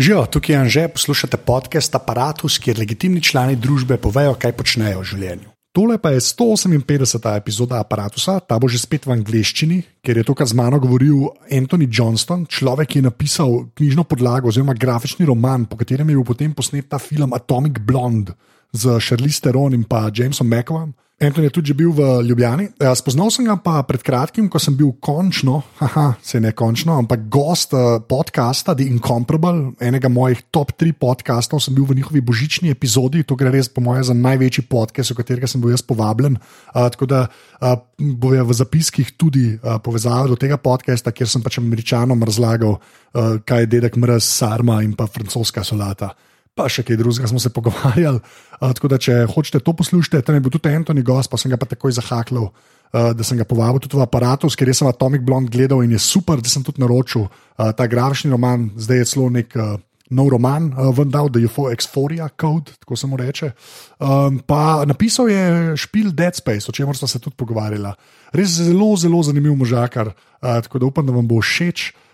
Živijo, tukaj je Anže, poslušate podcast Apparatus, kjer legitimni člani družbe povejo, kaj počnejo v življenju. Tole pa je 158. epizoda Apparatusa, ta bo že spet v angleščini, ker je tokrat z mano govoril Anthony Johnston, človek, ki je napisal knjižno podlago oziroma grafični roman, po katerem je bil potem posnet ta film Atomic Blonde z Charlize Theron in pa Jamesom McAvom. Anton je tudi bil v Ljubljani. Ja, spoznal sem ga pa pred kratkim, ko sem bil končno, haha, se ne končno, ampak gost uh, podcasta The Incomparable, enega mojih top 3 podcastov, sem bil v njihovi božični epizodi. To gre res, po mojem, za največji podcast, v katerega sem bil jaz povabljen. Uh, tako da uh, bo v zapiskih tudi uh, povezava do tega podcasta, kjer sem pač američanom razlagal, uh, kaj je dedek mrz, sarma in pa francoska solata pa še kaj drugega smo se pogovarjali. Uh, tako da, če hočete to poslušati, tam je bil tudi Antoni Gost, pa sem ga pa takoj zahaklil, uh, da sem ga povabil tudi v aparatus, ker sem Atomic Blond gledal in je super, da sem tudi naročil uh, ta grafični roman, zdaj je celo nek. Uh, Nov roman, uh, vendar, da je Euphoria Code, tako se mu reče. Um, pa napisal je špil Dead Space, o čemer smo se tudi pogovarjali. Res zelo, zelo zanimiv možakar, uh, tako da upam, da vam bo všeč. Uh,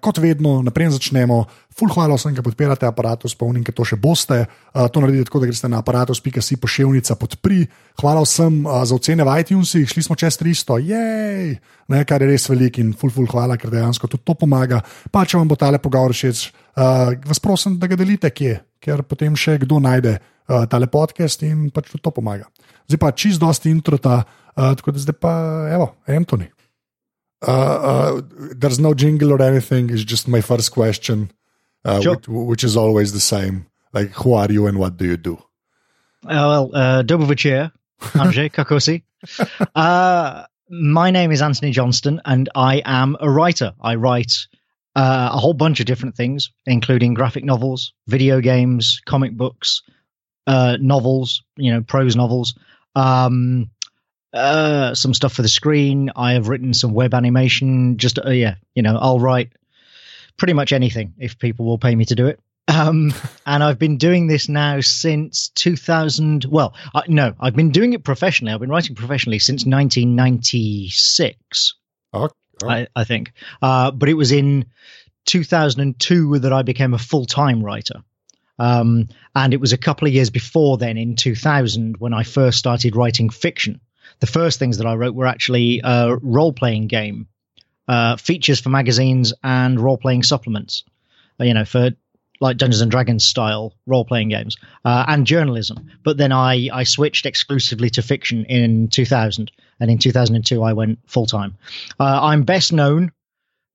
kot vedno, naprej začnemo. Ful, hvala vsem, ki podpirate aparatus, spomnim, da to še boste. Uh, to naredite tako, da greste na aparatus.si pošiljnica podpri. Hvala vsem uh, za ocene v iTunesih, šli smo čez 300, jej, ne, kar je res velik in ful, ful, hvala, ker dejansko tudi to pomaga. Pa če vam bo tale pogovor všeč, uh, vas prosim, da ga delite kje, ker potem še kdo najde uh, tale podcast in pač tudi to pomaga. Zdaj pa čist dosti introta, uh, tako da zdaj pa, evo, Antoni. Uh, uh, there's no jingle or anything. It's just my first question, uh, sure. which, which, is always the same. Like, who are you and what do you do? Uh, well, uh, Dobrovichir, Anže Kakosi. Uh, my name is Anthony Johnston, and I am a writer. I write uh, a whole bunch of different things, including graphic novels, video games, comic books, uh, novels, you know, prose novels. Um, uh, some stuff for the screen. I have written some web animation. Just uh, yeah, you know, I'll write pretty much anything if people will pay me to do it. Um, and I've been doing this now since 2000. Well, I, no, I've been doing it professionally. I've been writing professionally since 1996. Oh, oh. I, I, think. Uh, but it was in 2002 that I became a full time writer. Um, and it was a couple of years before then, in 2000, when I first started writing fiction the first things that I wrote were actually uh, role playing game uh, features for magazines and role playing supplements. Uh, you know, for like Dungeons and Dragons style role playing games uh, and journalism. But then I I switched exclusively to fiction in 2000, and in 2002 I went full time. Uh, I'm best known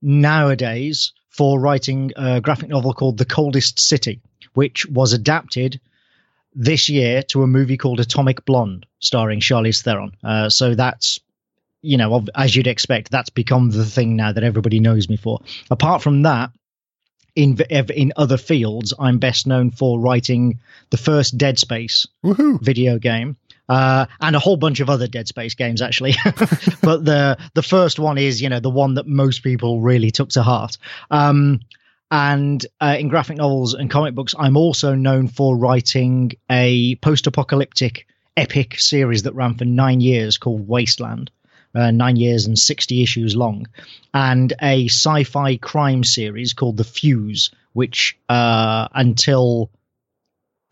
nowadays for writing a graphic novel called The Coldest City, which was adapted this year to a movie called Atomic Blonde, starring Charlize Theron. Uh, so that's, you know, as you'd expect, that's become the thing now that everybody knows me for. Apart from that, in in other fields, I'm best known for writing the first Dead Space Woohoo. video game. Uh, and a whole bunch of other Dead Space games, actually. but the the first one is, you know, the one that most people really took to heart. Um, and uh, in graphic novels and comic books, I'm also known for writing a post apocalyptic epic series that ran for nine years called Wasteland. Uh, nine years and 60 issues long, and a sci fi crime series called The Fuse, which uh, until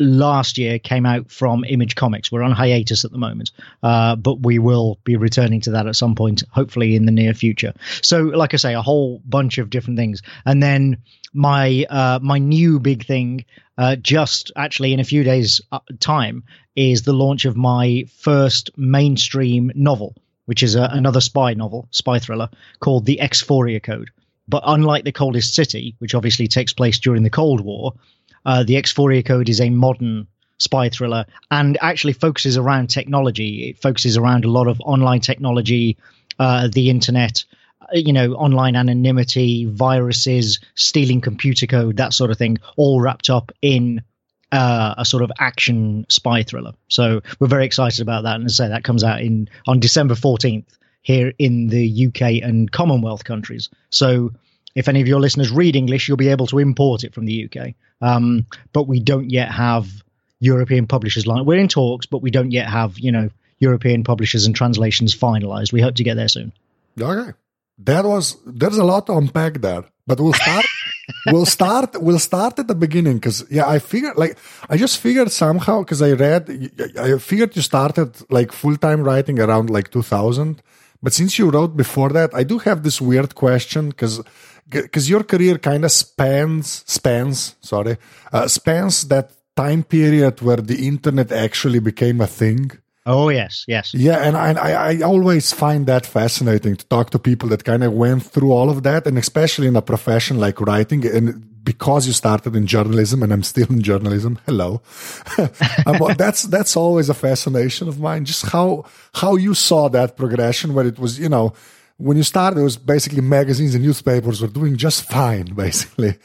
last year came out from Image Comics. We're on hiatus at the moment, uh, but we will be returning to that at some point, hopefully in the near future. So, like I say, a whole bunch of different things, and then my uh, my new big thing, uh, just actually in a few days' uh, time, is the launch of my first mainstream novel, which is a, another spy novel, spy thriller called The Exphoria Code. But unlike The Coldest City, which obviously takes place during the Cold War, uh, the Exphoria Code is a modern spy thriller and actually focuses around technology. It focuses around a lot of online technology, uh, the internet, uh, you know, online anonymity, viruses, stealing computer code, that sort of thing, all wrapped up in uh, a sort of action spy thriller. So we're very excited about that. And as I say, that comes out in on December 14th here in the UK and Commonwealth countries. So if any of your listeners read English, you'll be able to import it from the UK. Um, but we don't yet have European publishers line. We're in talks, but we don't yet have you know European publishers and translations finalized. We hope to get there soon. Okay, that was there's a lot to unpack there, but we'll start. we'll start. We'll start at the beginning because yeah, I figured like I just figured somehow because I read. I figured you started like full time writing around like 2000, but since you wrote before that, I do have this weird question because because your career kind of spans spans sorry uh, spans that time period where the internet actually became a thing. Oh yes, yes. Yeah, and I, I, I always find that fascinating to talk to people that kind of went through all of that, and especially in a profession like writing, and because you started in journalism, and I'm still in journalism. Hello, that's that's always a fascination of mine. Just how how you saw that progression, where it was, you know, when you started, it was basically magazines and newspapers were doing just fine, basically.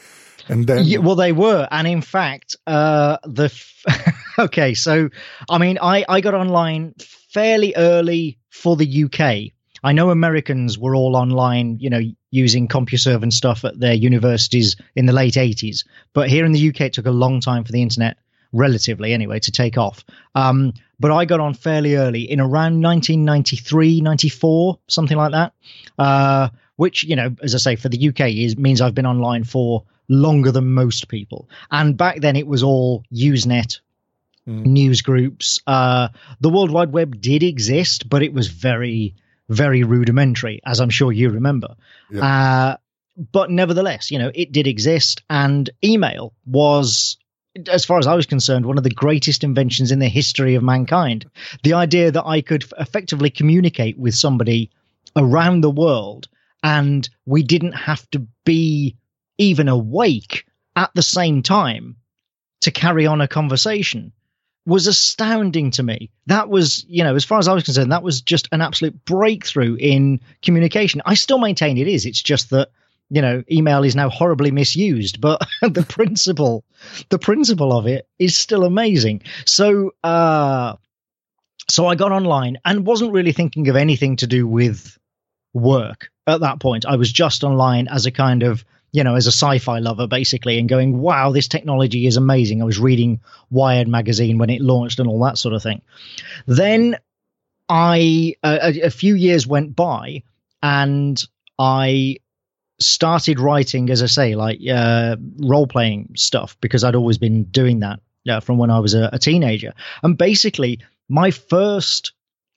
And then, yeah, well, they were, and in fact, uh, the f- okay. So, I mean, I I got online fairly early for the UK. I know Americans were all online, you know, using CompuServe and stuff at their universities in the late 80s. But here in the UK, it took a long time for the internet, relatively anyway, to take off. Um, but I got on fairly early in around 1993, 94, something like that. Uh, which, you know, as I say, for the UK is, means I've been online for longer than most people. And back then it was all Usenet mm. news groups. Uh, the World Wide Web did exist, but it was very, very rudimentary, as I'm sure you remember. Yeah. Uh, but nevertheless, you know, it did exist, and email was. As far as I was concerned, one of the greatest inventions in the history of mankind. The idea that I could effectively communicate with somebody around the world and we didn't have to be even awake at the same time to carry on a conversation was astounding to me. That was, you know, as far as I was concerned, that was just an absolute breakthrough in communication. I still maintain it is. It's just that, you know, email is now horribly misused, but the principle, the principle of it is still amazing. So, uh, so I got online and wasn't really thinking of anything to do with work at that point. I was just online as a kind of you know, as a sci-fi lover, basically, and going, "Wow, this technology is amazing." I was reading Wired magazine when it launched and all that sort of thing. Then I uh, a, a few years went by, and I started writing, as I say, like uh, role playing stuff because I'd always been doing that uh, from when I was a, a teenager. And basically, my first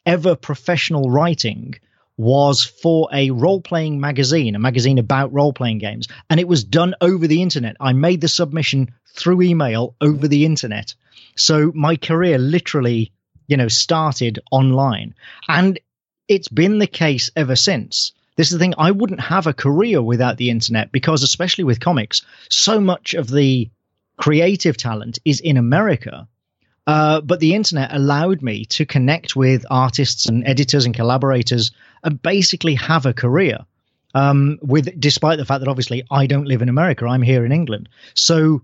ever professional writing was for a role playing magazine, a magazine about role playing games, and it was done over the internet. I made the submission through email over the internet. So my career literally, you know, started online. And it's been the case ever since. This is the thing, I wouldn't have a career without the internet because, especially with comics, so much of the creative talent is in America uh, but the internet allowed me to connect with artists and editors and collaborators and basically have a career. Um, with despite the fact that obviously I don't live in America, I'm here in England. So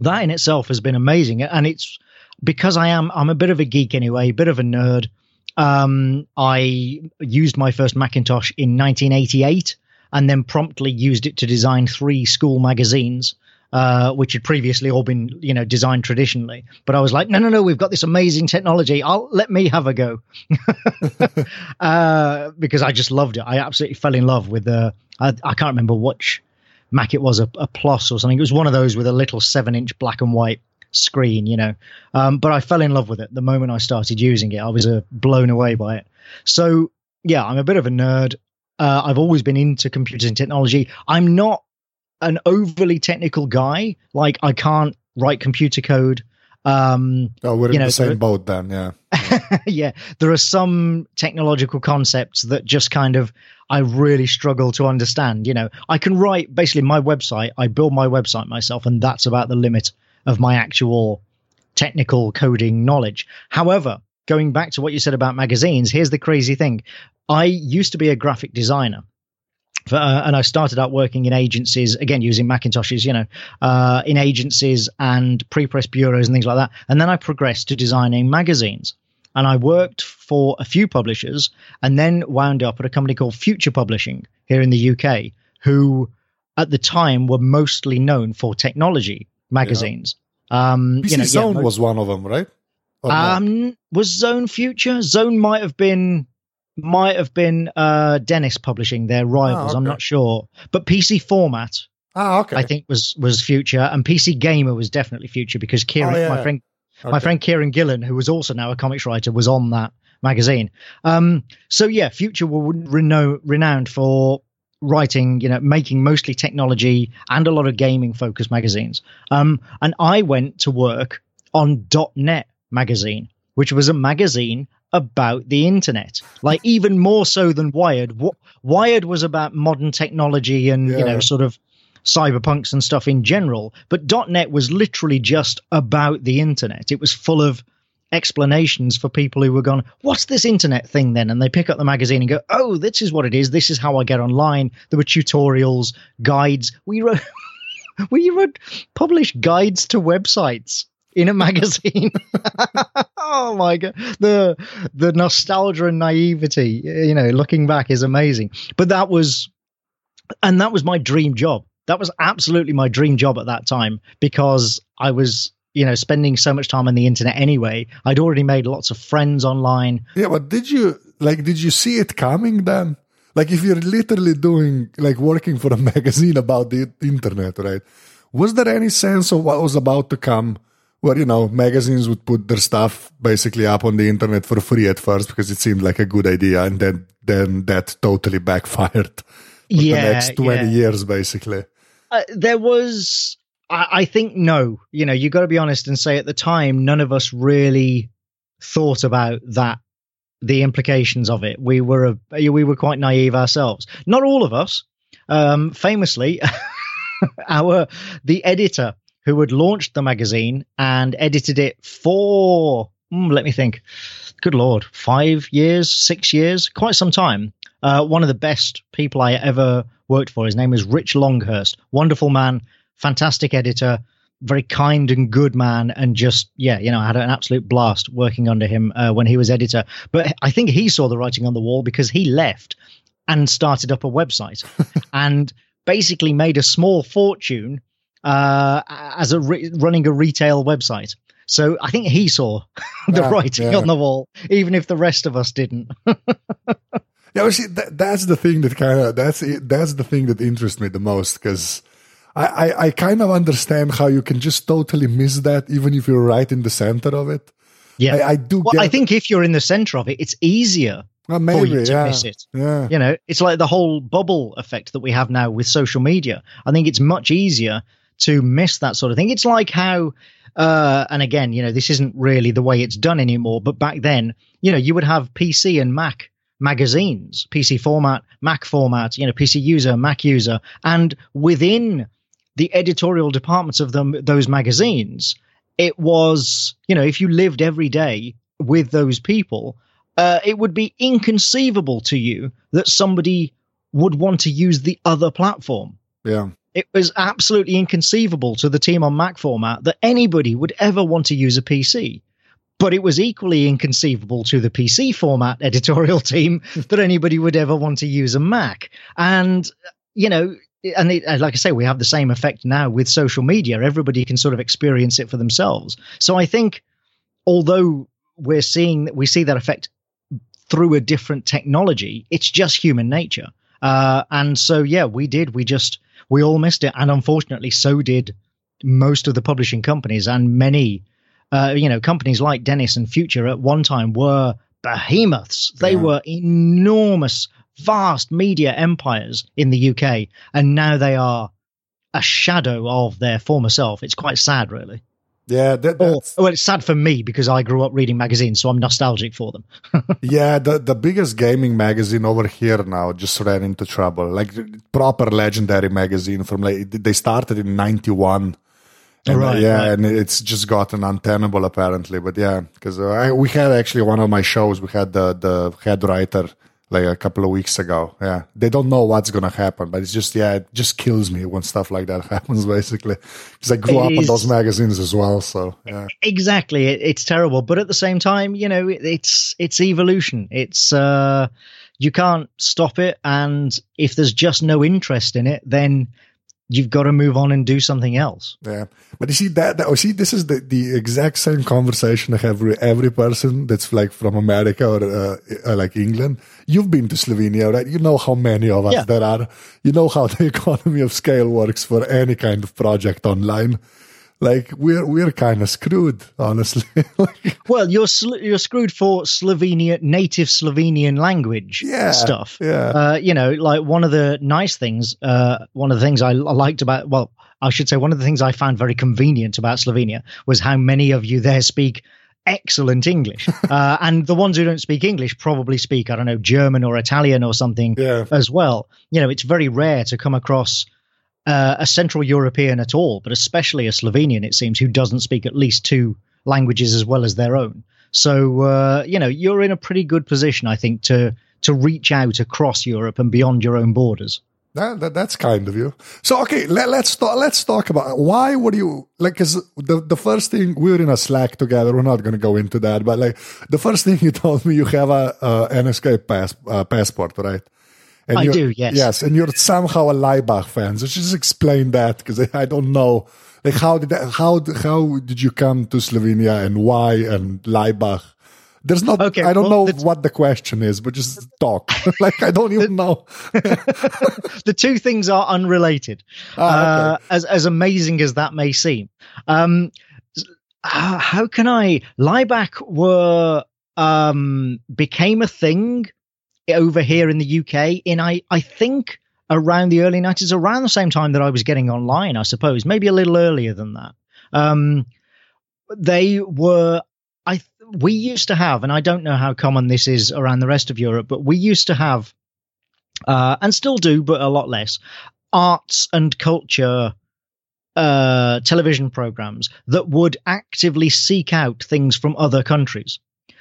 that in itself has been amazing, and it's because I am I'm a bit of a geek anyway, a bit of a nerd. Um, I used my first Macintosh in 1988, and then promptly used it to design three school magazines uh, which had previously all been you know designed traditionally. But I was like, no, no, no, we've got this amazing technology. I'll let me have a go uh, because I just loved it. I absolutely fell in love with the. I, I can't remember which Mac it was, a, a Plus or something. It was one of those with a little seven-inch black and white screen, you know. Um, but I fell in love with it the moment I started using it. I was uh, blown away by it. So yeah, I'm a bit of a nerd. Uh, I've always been into computers and technology. I'm not an overly technical guy. Like I can't write computer code. Um, oh, we're in know, the same boat then, yeah. yeah, there are some technological concepts that just kind of I really struggle to understand. You know, I can write basically my website. I build my website myself, and that's about the limit of my actual technical coding knowledge. However, going back to what you said about magazines, here's the crazy thing: I used to be a graphic designer uh, and I started out working in agencies again using Macintoshes, you know, uh, in agencies and pre-press bureaus and things like that. And then I progressed to designing magazines, and I worked for a few publishers, and then wound up at a company called Future Publishing here in the UK, who at the time were mostly known for technology magazines. Yeah. Um, PC you know, Zone yeah, was one of them, right? Um, was Zone Future? Zone might have been might have been uh, Dennis Publishing, their rivals. Oh, okay. I'm not sure, but PC Format Ah, okay. I think was was Future, and PC Gamer was definitely Future because Kieron, Oh, yeah. my friend, my friend Kieron Gillen, who was also now a comics writer, was on that magazine. Um, so yeah, Future were reno- renowned for writing, you know, making mostly technology and a lot of gaming focused magazines. Um, and I went to work on .NET magazine, which was a magazine about the internet, like even more so than Wired. W- Wired was about modern technology and you know, sort of cyberpunks and stuff in general, but .NET was literally just about the internet. It was full of explanations for people who were going, "What's this internet thing then?" And they pick up the magazine and go, "Oh, this is what it is. This is how I get online." There were tutorials, guides. We wrote, we wrote published guides to websites in a magazine. oh my god, the the nostalgia and naivety, you know, looking back is amazing. But that was, and that was my dream job. That was absolutely my dream job at that time because I was, you know, spending so much time on the internet anyway. I'd already made lots of friends online. Yeah, but did you like? Did you see it coming then? Like, if you're literally doing like working for a magazine about the internet, right? Was there any sense of what was about to come? Where you know magazines would put their stuff basically up on the internet for free at first because it seemed like a good idea, and then then that totally backfired. For yeah, the next twenty yeah. years, basically. Uh, there was, I, I think, no. You know, you got to be honest and say at the time, none of us really thought about that, the implications of it. We were a, we were quite naive ourselves. Not all of us. Um, famously, our the editor who had launched the magazine and edited it for, hmm, let me think, good lord, five years, six years, quite some time. Uh, one of the best people I ever worked for. His name is Rich Longhurst. Wonderful man, fantastic editor, very kind and good man, and just yeah, you know, I had an absolute blast working under him uh, when he was editor. But I think he saw the writing on the wall because he left and started up a website and basically made a small fortune uh, as a re- running a retail website. So I think he saw the Yeah, writing yeah. on the wall, even if the rest of us didn't. Yeah, see, that, that's the thing that kind of that's it, that's the thing that interests me the most because I, I I kind of understand how you can just totally miss that even if you're right in the center of it. yeah. I, I do well. I think if you're in the center of it, it's easier well, for you to yeah, miss it. Yeah, You know, it's like the whole bubble effect that we have now with social media. I think it's much easier to miss that sort of thing. It's like how, uh, and again, you know, this isn't really the way it's done anymore, but back then, you know, you would have PC and Mac magazines, PC format, Mac format, you know, PC user, Mac user, and within the editorial departments of them, those magazines, it was, you know, if you lived every day with those people, uh, it would be inconceivable to you that somebody would want to use the other platform. yeah, It was absolutely inconceivable to the team on Mac format that anybody would ever want to use a PC. But it was equally inconceivable to the PC format editorial team that anybody would ever want to use a Mac. And, you know, and it, like I say, we have the same effect now with social media. Everybody can sort of experience it for themselves. So I think, although we're seeing that we see that effect through a different technology, it's just human nature. Uh, and so, yeah, we did. We just we all missed it, and unfortunately, so did most of the publishing companies and many, uh, you know, companies like Dennis and Future at one time were behemoths. They Yeah. were enormous, vast media empires in the UK, and now they are a shadow of their former self. It's quite sad, really. yeah. That, Or, well, it's sad for me because I grew up reading magazines, so I'm nostalgic for them. yeah. The the biggest gaming magazine over here now just ran into trouble. Like proper legendary magazine from like they started in '91. And, uh, Right, yeah, right. and it's just gotten untenable apparently. But yeah, because uh, we had actually one of my shows. We had the the head writer like a couple of weeks ago. Yeah, they don't know what's gonna happen, but it's just yeah, it just kills me when stuff like that happens. Basically, because I grew It up on those magazines as well. So yeah, exactly it, it's terrible but at the same time you know it, it's it's evolution it's uh you can't stop it and if there's just no interest in it then you've got to move on and do something else. Yeah, but you see that, that see this is the, the exact same conversation I have with every person that's like from America or uh, uh, like England. You've been to Slovenia, right? You know how many of us Yeah. there are. You know how the economy of scale works for any kind of project online. Like we're we're kind of screwed, honestly. like, Well, you're sl- you're screwed for Slovenia native Slovenian language Yeah, stuff. yeah. Uh, you know, like one of the nice things, uh, one of the things I, I liked about, well, I should say, one of the things I found very convenient about Slovenia was how many of you there speak excellent English, uh, and the ones who don't speak English probably speak, I don't know, German or Italian or something Yeah. as well. You know, it's very rare to come across uh, a Central European at all, but especially a Slovenian, it seems, who doesn't speak at least two languages as well as their own. So, uh, you know, you're in a pretty good position, I think, to to reach out across Europe and beyond your own borders. That, that that's kind of you. So okay, let, let's talk. Let's talk about why would you like? Because the the first thing we were in a Slack together. We're not going to go into that, but like the first thing you told me, you have a, a NSK pass, uh, passport, right? And I do, yes. Yes, and you're somehow a Laibach fan. So just explain that because I don't know. Like how did that, how how did you come to Slovenia and why and Laibach? There's not. Okay, I don't well, know what the question is, but just talk. like I don't even know. the two things are unrelated, Ah, uh, as as amazing as that may seem. Um, how can I? Laibach were um, became a thing over here in the UK in I I think around the early nineties, around the same time that I was getting online, I suppose, maybe a little earlier than that. Um, they were I we used to have, and I don't know how common this is around the rest of Europe, but we used to have, uh, and still do, but a lot less, arts and culture uh, television programs that would actively seek out things from other countries.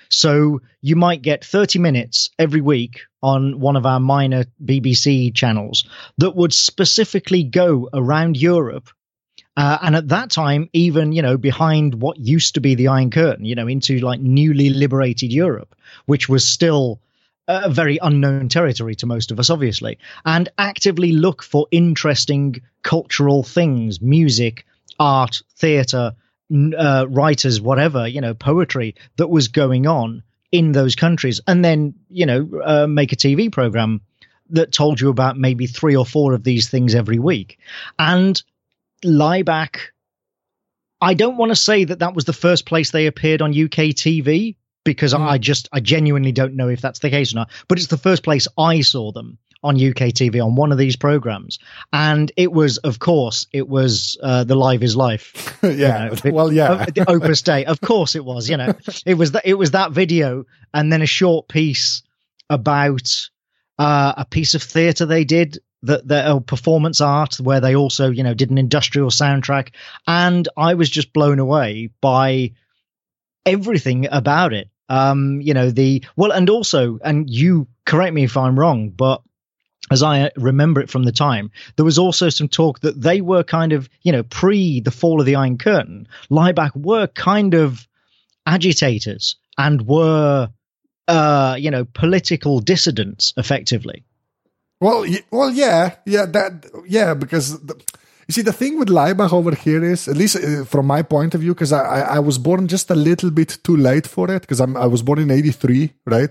So you might get 30 minutes every week on one of our minor BBC channels that would specifically go around Europe. Uh, and at that time, even, you know, behind what used to be the Iron Curtain, you know, into like newly liberated Europe, which was still a very unknown territory to most of us, obviously, and actively look for interesting cultural things, music, art, theatre, uh, writers, whatever, you know, poetry that was going on in those countries, and then, you know, uh, make a TV program that told you about maybe three or four of these things every week. And Laibach, I don't want to say that that was the first place they appeared on UK TV because I just, I genuinely don't know if that's the case or not, but it's the first place I saw them on UK TV on one of these programs. And it was, of course, it was uh, The Live is Life. yeah. you know, the- well, yeah. the Opus Dei. Of course it was, you know. It was that it was that video and then a short piece about uh, a piece of theater they did that the uh, performance art where they also, you know, did an industrial soundtrack and I was just blown away by everything about it. Um, you know, the well and also and you correct me if I'm wrong, but as I remember it from the time, there was also some talk that they were kind of, you know, pre the fall of the Iron Curtain, Laibach were kind of agitators and were, uh, you know, political dissidents effectively. Well, well, yeah, yeah, that, yeah, because the, you see, the thing with Laibach over here is, at least uh, from my point of view, because I, I, I was born just a little bit too late for it, because I'm I was born in '83, right?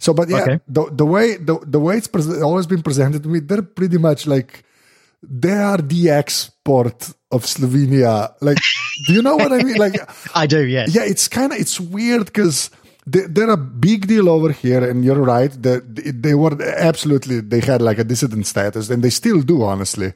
So, but yeah, Okay. the the way the the way it's pres always been presented to me, they're pretty much like they are the export of Slovenia. Like, do you know what I mean? Like, I do, yes. yeah, it's kind of it's weird because they, they're a big deal over here, and you're right. That they, they were absolutely they had like a dissident status, and they still do, honestly.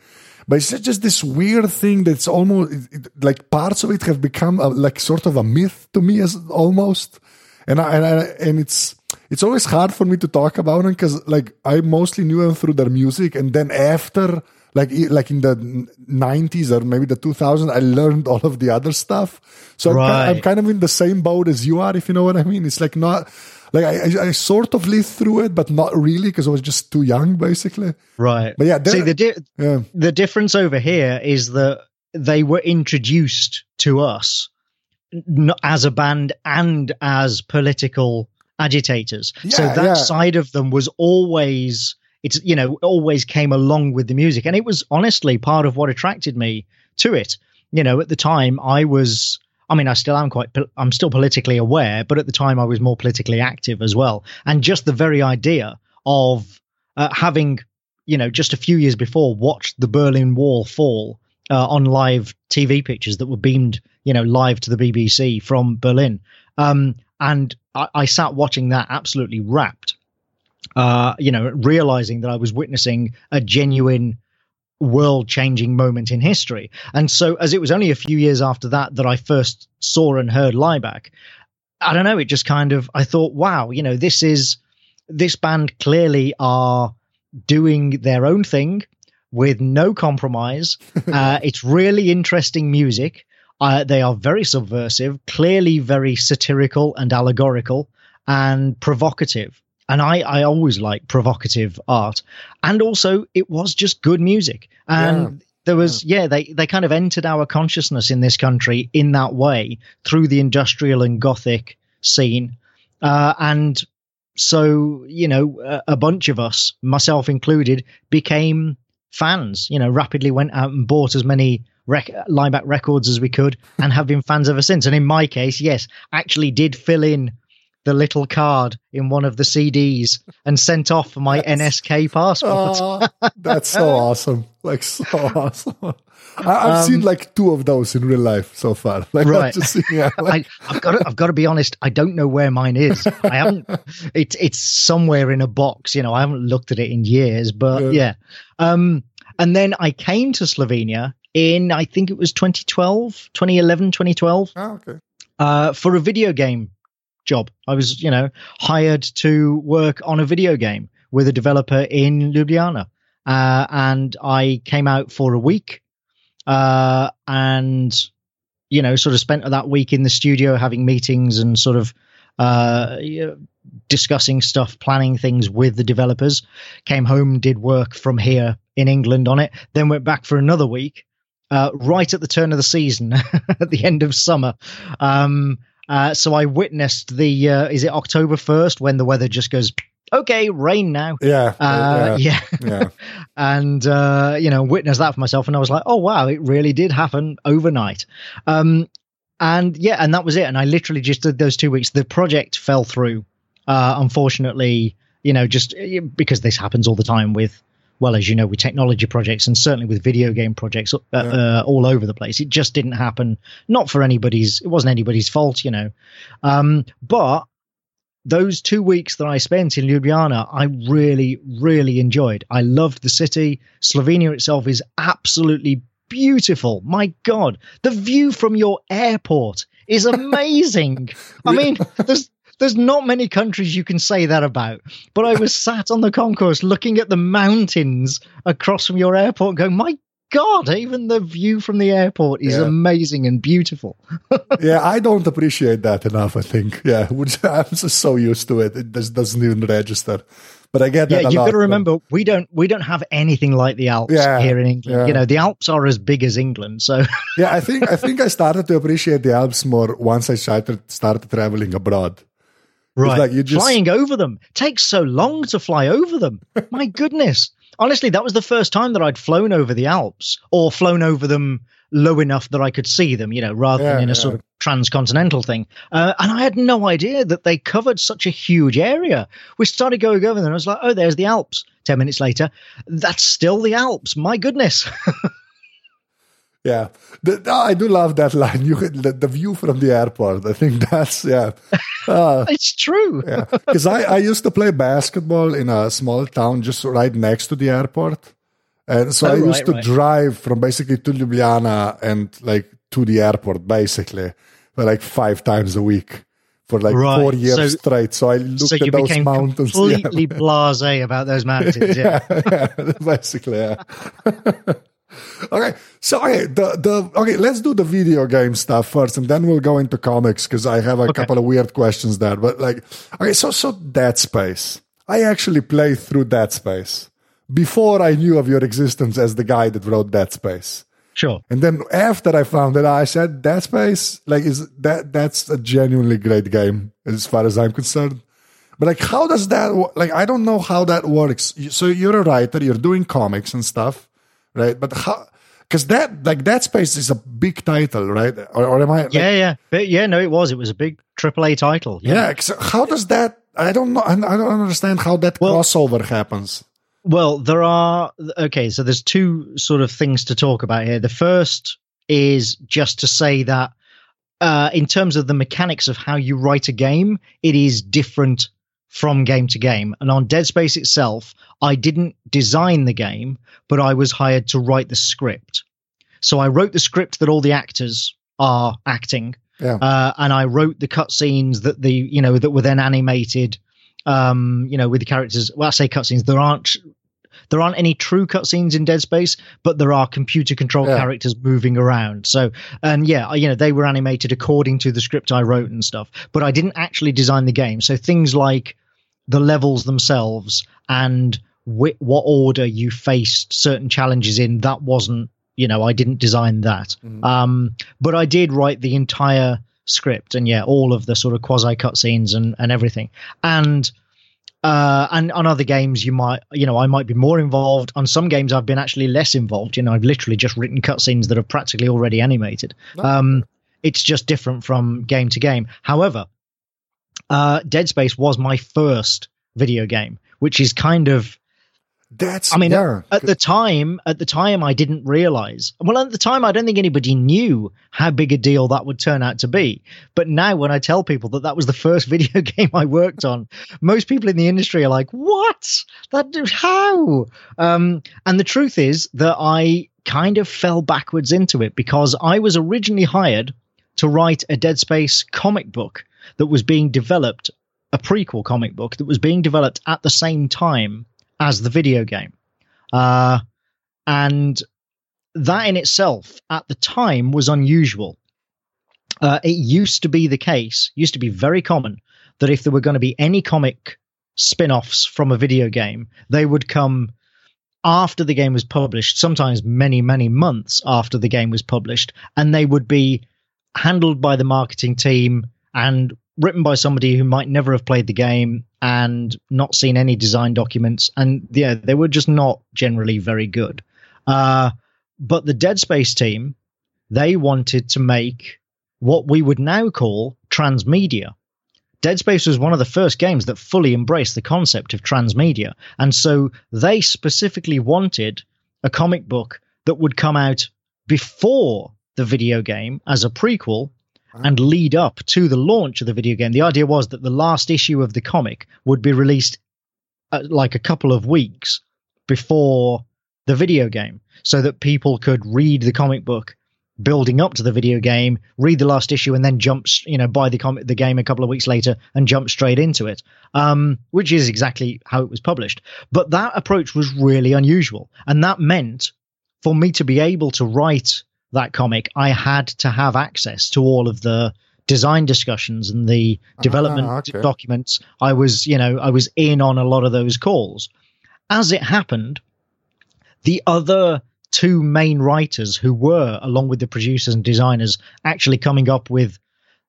But it's just this weird thing that's almost it- it- like parts of it have become a, like sort of a myth to me, as almost. And I, and I, and it's it's always hard for me to talk about them because like I mostly knew them through their music, and then after like like in the nineties or maybe the two thousands, I learned all of the other stuff. So I'm, ki- I'm kind of in the same boat as you are, if you know what I mean. It's like not like I, I, sort of lived through it, but not really because I was just too young, basically. Right. But yeah, See, the di- Yeah, the difference over here is that they were introduced to us as a band and as political agitators. so that yeah. side of them was always it's you know always came along with the music, and it was honestly part of what attracted me to it. You know, at the time I was. I mean, I still am quite. I'm still politically aware, but at the time I was more politically active as well. And just the very idea of uh, having, you know, just a few years before watched the Berlin Wall fall uh, on live TV pictures that were beamed, you know, live to the BBC from Berlin. Um, and I, I, sat watching that absolutely rapt, uh, you know, realizing that I was witnessing a genuine world changing moment in history. And so, as it was only a few years after that that I first saw and heard Laibach, I don't know, it just kind of, I thought, wow, you know, this is, this band clearly are doing their own thing with no compromise. uh, it's really interesting music. Uh, they are very subversive, clearly very satirical and allegorical and provocative. And I, I always like provocative art. And also, it was just good music. And yeah. there was, yeah. yeah, they, they kind of entered our consciousness in this country in that way through the industrial and gothic scene. Uh, and so, you know, a, a bunch of us, myself included, became fans. You know, rapidly went out and bought as many rec- Laibach records as we could, and have been fans ever since. And in my case, yes, actually did fill in the little card in one of the CDs and sent off for my that's, NSK passport. Oh, that's so awesome! Like so awesome. I, have um, seen like two of those in real life so far. Like, right. Just, yeah, like, I, have got to, I've got to be honest. I don't know where mine is. I haven't. It's it's somewhere in a box. You know, I haven't looked at it in years. But yeah. yeah. Um, and then I came to Slovenia in I think it was 2012, 2011, 2012. Oh, okay. Uh, for a video game job. I was, you know, hired to work on a video game with a developer in Ljubljana. Uh, and I came out for a week uh, and you know sort of spent that week in the studio having meetings and sort of uh, discussing stuff, planning things with the developers. Came home, did work from here in England on it, then went back for another week. Uh, right at the turn of the season, at the end of summer, um, uh, so I witnessed the uh, is it October first when the weather just goes okay, rain now. Yeah. Uh, yeah. Yeah. and, uh, you know, witnessed that for myself. And I was like, oh, wow, it really did happen overnight. Um, and yeah, and that was it. And I literally just did those two weeks. The project fell through, uh, unfortunately, you know, just uh, because this happens all the time with, well, as you know, with technology projects and certainly with video game projects uh, yeah. uh, all over the place. It just didn't happen. Not for anybody's, it wasn't anybody's fault, you know. Um, but those two weeks that I spent in Ljubljana, I really, really enjoyed. I loved the city. Slovenia itself is absolutely beautiful. My God, the view from your airport is amazing. I mean, there's there's not many countries you can say that about. But I was sat on the concourse looking at the mountains across from your airport, going, "My God, even the view from the airport is yeah. amazing and beautiful. yeah, I don't appreciate that enough, I think. Yeah, I'm just so used to it. It just doesn't even register. But I get that. Yeah, you've got to remember we don't we don't have anything like the Alps yeah, here in England. Yeah. You know, the Alps are as big as England. So Yeah, I think I think I started to appreciate the Alps more once I started started traveling abroad. Right. Like just... Flying over them takes so long to fly over them. My goodness honestly, that was the first time that I'd flown over the Alps or flown over them low enough that I could see them, you know, rather yeah, than in a yeah. sort of transcontinental thing. Uh, and I had no idea that they covered such a huge area. We started going over there, and I was like, oh, there's the Alps. 10 minutes later, that's still the Alps. My goodness. Yeah, the, I do love that line. You the, the, view from the airport. I think that's yeah. Uh, it's true. yeah, because I I used to play basketball in a small town just right next to the airport, and so oh, I used right, to right. drive from basically to Ljubljana and like to the airport basically, for like five times a week for like right. four years so, straight. So I looked so at those mountains. Completely yeah. blasé about those mountains. Yeah, yeah, yeah basically. Yeah. Okay, so okay, the the okay, let's do the video game stuff first, and then we'll go into comics because I have a okay. couple of weird questions there. But like, okay, so so Dead Space. I actually played through Dead Space before I knew of your existence as the guy that wrote Dead Space. Sure. And then after I found it, I said Dead Space, like, is that that's a genuinely great game as far as I'm concerned. But like, how does that? Like, I don't know how that works. So you're a writer, you're doing comics and stuff, right? But how? Because that, like, Dead Space is a big title, right? Or, or am I? like- yeah, yeah, but yeah, no, it was. It was a big AAA title. Yeah. how does that? I don't know. I I don't understand how that Well- crossover happens. Well, there are okay. So there's two sort of things to talk about here. The first is just to say that uh, in terms of the mechanics of how you write a game, it is different from game to game. And on Dead Space itself, I didn't design the game, but I was hired to write the script. So I wrote the script that all the actors are acting, Yeah. uh, and I wrote the cutscenes that the you know that were then animated. Um, you know, with the characters. Well, I say cutscenes. There aren't there aren't any true cutscenes in Dead Space, but there are computer controlled Yeah. characters moving around. So, and yeah, you know, they were animated according to the script I wrote and stuff, but I didn't actually design the game. So things like the levels themselves and whi- what order you faced certain challenges in, that wasn't, you know, I didn't design that. Mhm. Um, but I did write the entire script and yeah, all of the sort of quasi cutscenes and, and everything. And uh, and on other games, you might, you know, I might be more involved. On some games, I've been actually less involved. You know, I've literally just written cutscenes that are practically already animated. Um, it's just different from game to game. However, uh, Dead Space was my first video game, which is kind of That's. I mean, yeah. at the time, at the time, I didn't realize. Well, at the time, I don't think anybody knew how big a deal that would turn out to be. But now, when I tell people that that was the first video game I worked on, most people in the industry are like, "What? That? How?" Um, and the truth is that I kind of fell backwards into it because I was originally hired to write a Dead Space comic book that was being developed, a prequel comic book that was being developed at the same time as the video game. Uh, and that in itself at the time was unusual. Uh, it used to be the case, used to be very common, that if there were going to be any comic spin offs from a video game, they would come after the game was published, sometimes many, many months after the game was published, and they would be handled by the marketing team and written by somebody who might never have played the game and not seen any design documents. And yeah, they were just not generally very good. Uh, but the Dead Space team, they wanted to make what we would now call transmedia. Dead Space was one of the first games that fully embraced the concept of transmedia. And so they specifically wanted a comic book that would come out before the video game as a prequel and lead up to the launch of the video game. The idea was that the last issue of the comic would be released uh, like a couple of weeks before the video game so that people could read the comic book building up to the video game, read the last issue, and then jump, you know, buy the comic, the game a couple of weeks later and jump straight into it. Um, which is exactly how it was published. But that approach was really unusual, and that meant for me to be able to write that comic, I had to have access to all of the design discussions and the development Ah, okay. documents. I was, you know, I was in on a lot of those calls. As it happened, the other two main writers who were, along with the producers and designers, actually coming up with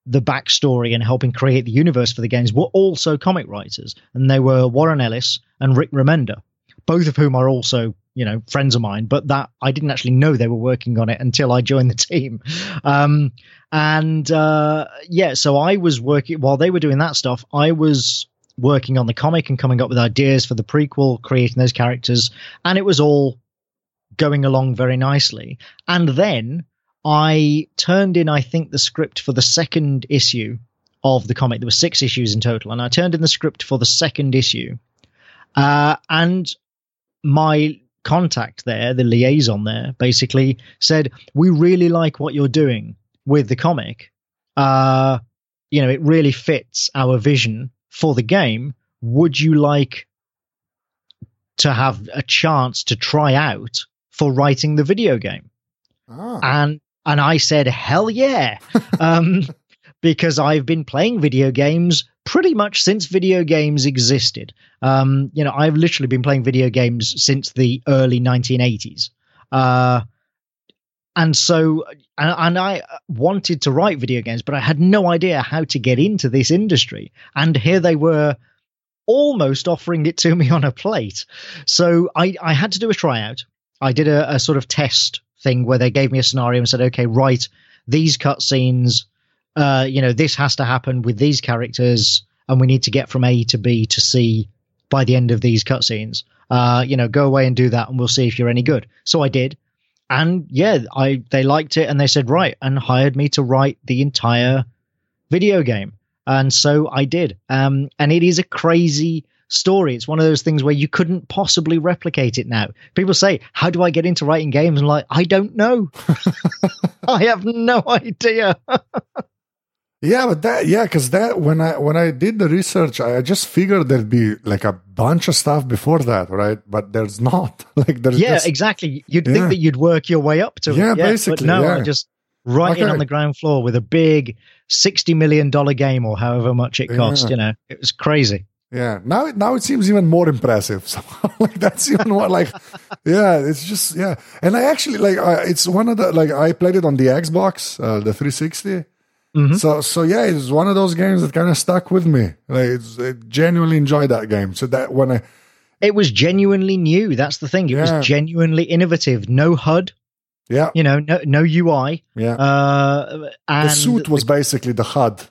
the backstory and helping create the universe for the games were also comic writers. And they were Warren Ellis and Rick Remender, both of whom are also, you know, friends of mine, but that I didn't actually know they were working on it until I joined the team. Um, and uh, yeah, so I was working while they were doing that stuff, I was working on the comic and coming up with ideas for the prequel, creating those characters, and it was all going along very nicely. And then I turned in, I think, the script for the second issue of the comic. There were six issues in total, and I turned in the script for the second issue. Uh, and my contact there, the liaison there, basically said, "We really like what you're doing with the comic. Uh, you know, it really fits our vision for the game. Would you like to have a chance to try out for writing the video game?" Ah. and and I said, "Hell yeah!" um, because I've been playing video games pretty much since video games existed. Um, you know, I've literally been playing video games since the early 1980s. Uh, and so, and, and I wanted to write video games, but I had no idea how to get into this industry. And here they were almost offering it to me on a plate. So I, I had to do a tryout. I did a, a sort of test thing where they gave me a scenario and said, okay, write these cutscenes. Uh, you know, this has to happen with these characters, and we need to get from A to B to C by the end of these cutscenes. Uh, you know, go away and do that, and we'll see if you're any good. So I did, and yeah, I they liked it, and they said right, and hired me to write the entire video game, and so I did. Um, and it is a crazy story. It's one of those things where you couldn't possibly replicate it now. People say, "How do I get into writing games?" And like, I don't know. I have no idea. Yeah, but that yeah, because that when I when I did the research, I just figured there'd be like a bunch of stuff before that, right? But there's not. Like there's yeah, just, exactly. You'd Yeah. think that you'd work your way up to Yeah, it. basically, But no, yeah. I just right in on the ground floor with a big sixty million dollar game or however much it cost. Yeah. You know, it was crazy. yeah. Now it now it seems even more impressive. Somehow, like that's even more like yeah. It's just yeah. And I actually like I, it's one of the like I played it on the Xbox, uh, the 360. Mhm. So so yeah, it's one of those games that kind of stuck with me. Like I genuinely enjoyed that game. So that when I It was genuinely new. That's the thing. It Yeah. was genuinely innovative. No HUD. yeah You know, no no UI. yeah Uh, and the suit was basically the HUD.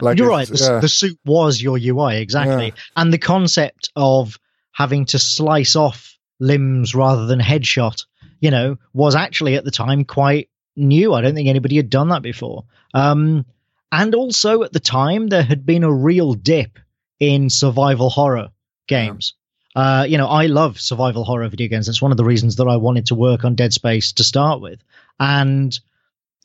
Like You're right. The, yeah. the suit was your UI exactly, Yeah. and the concept of having to slice off limbs rather than headshot, you know, was actually at the time quite new. I don't think anybody had done that before. Um, and also at the time, there had been a real dip in survival horror games. Uh, you know, I love survival horror video games. That's one of the reasons that I wanted to work on Dead Space to start with, and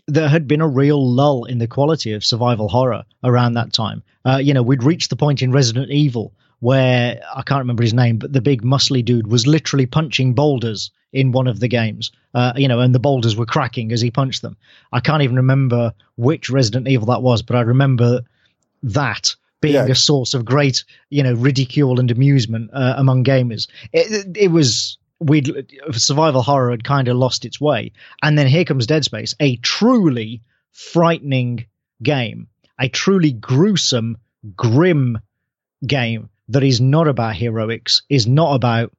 there had been a real lull in the quality of survival horror around that time. Uh, you know, we'd reached the point in Resident Evil where I can't remember his name, but the big muscly dude was literally punching boulders in one of the games. Uh, you know, and the boulders were cracking as he punched them. I can't even remember which Resident Evil that was, but I remember that being Yeah. a source of great, you know, ridicule and amusement uh, among gamers. It, it, it was we'd survival horror had kind of lost its way, and then here comes Dead Space, a truly frightening game, a truly gruesome, grim game that is not about heroics, is not about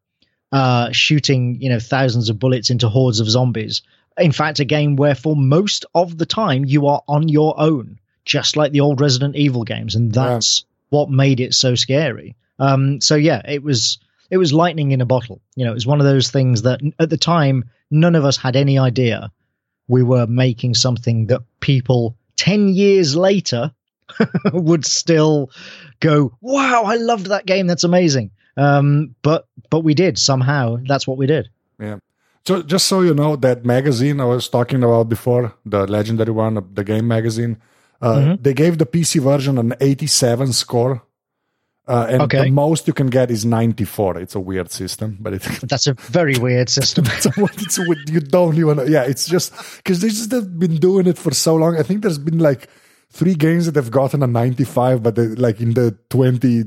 uh, shooting, you know, thousands of bullets into hordes of zombies. In fact, a game where for most of the time you are on your own, just like the old Resident Evil games, and that's what made it so scary. Um, so yeah, it was it was lightning in a bottle. You know, it was one of those things that at the time none of us had any idea we were making something that people 10 years later would still go, "Wow, I loved that game. That's amazing." Um, but but we did somehow. That's what we did. Yeah. So just so you know, that magazine I was talking about before, the legendary one, the game magazine, uh, Mhm. they gave the PC version an 87 score. Uh, and Okay. the most you can get is 94. It's a weird system, but it, That's a very weird system. it's, a, it's a, you don't even yeah it's just because they just have been doing it for so long i think there's been like three games that have gotten a 95 but they, like in the 20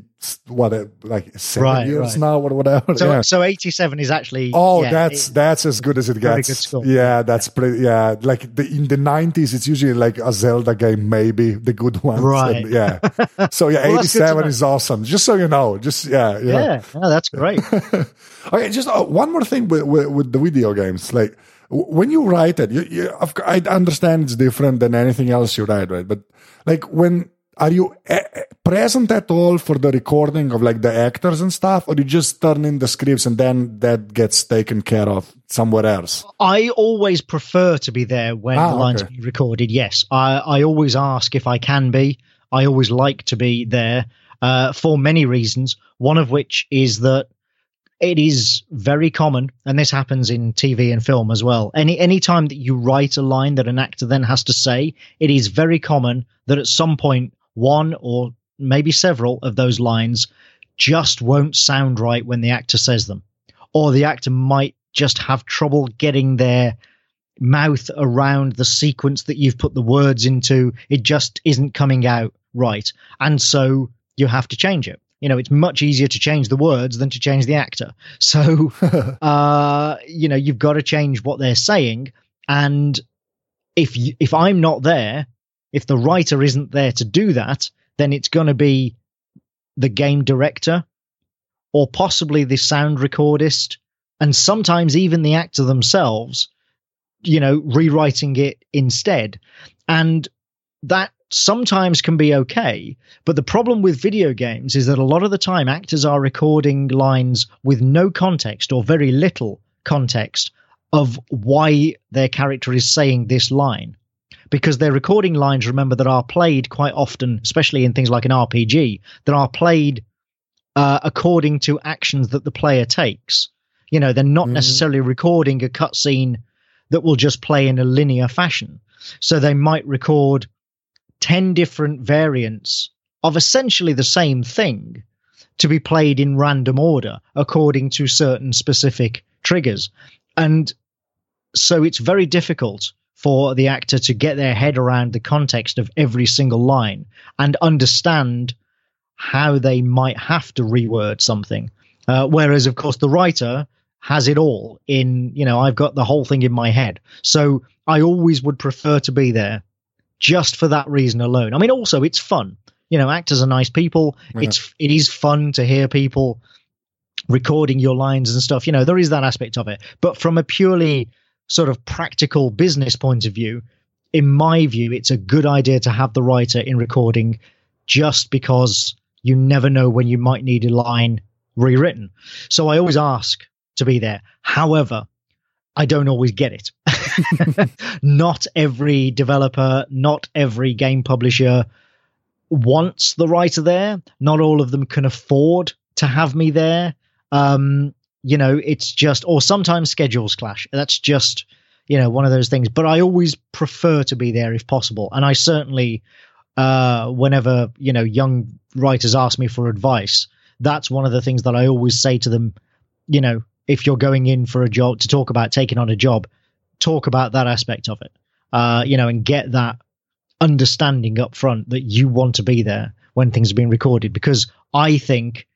what like seven Right, years right. now or whatever So yeah. so 87 is actually Oh, yeah, that's it- that's as good as it gets. Yeah, that's pretty. Yeah, like the, in the nineties, it's usually like a Zelda game, maybe the good ones. Right. And, yeah. So yeah, Well, that's good to eighty-seven is awesome. Just so you know. Just yeah, yeah. yeah, no, that's great. Okay, just uh, one more thing with, with, with the video games. Like when you write it, you, you, I understand it's different than anything else you write, right? But like when are you eh, present at all for the recording of like the actors and stuff, or you just turn in the scripts and then that gets taken care of somewhere else? I always prefer to be there when Ah, the lines okay. are being recorded. Yes, I, I always ask if I can be. I always like to be there uh, for many reasons. One of which is that it is very common, and this happens in TV and film as well. Any any time that you write a line that an actor then has to say, it is very common that at some point one or maybe several of those lines just won't sound right when the actor says them, or the actor might just have trouble getting their mouth around the sequence that you've put the words into. It just isn't coming out right, and so you have to change it. You know, it's much easier to change the words than to change the actor. So, uh, you know, you've got to change what they're saying. And if you, if I'm not there, if the writer isn't there to do that, then it's going to be the game director or possibly the sound recordist, and sometimes even the actor themselves, you know, rewriting it instead. And that sometimes can be okay. But the problem with video games is that a lot of the time actors are recording lines with no context or very little context of why their character is saying this line. Because they're recording lines, remember, that are played quite often, especially in things like an RPG, that are played uh, according to actions that the player takes. You know, they're not mm. necessarily recording a cutscene that will just play in a linear fashion. So they might record 10 different variants of essentially the same thing to be played in random order according to certain specific triggers. And so it's very difficult for the actor to get their head around the context of every single line and understand how they might have to reword something. Uh, whereas, of course, the writer has it all in, you know, I've got the whole thing in my head. So I always would prefer to be there just for that reason alone. I mean, also it's fun. You know, actors are nice people. Yeah. It's it is fun to hear people recording your lines and stuff. You know, there is that aspect of it. But from a purely sort of practical business point of view, in my view, it's a good idea to have the writer in recording just because you never know when you might need a line rewritten. So I always ask to be there. However, I don't always get it. not every developer, not every game publisher wants the writer there. Not all of them can afford to have me there. Um, you know, it's just, or sometimes schedules clash. That's just, you know, one of those things. But I always prefer to be there if possible. And I certainly, uh, whenever, you know, young writers ask me for advice, that's one of the things that I always say to them, you know, if you're going in for a job to talk about taking on a job, talk about that aspect of it, uh, you know, and get that understanding up front that you want to be there when things are being recorded. Because I think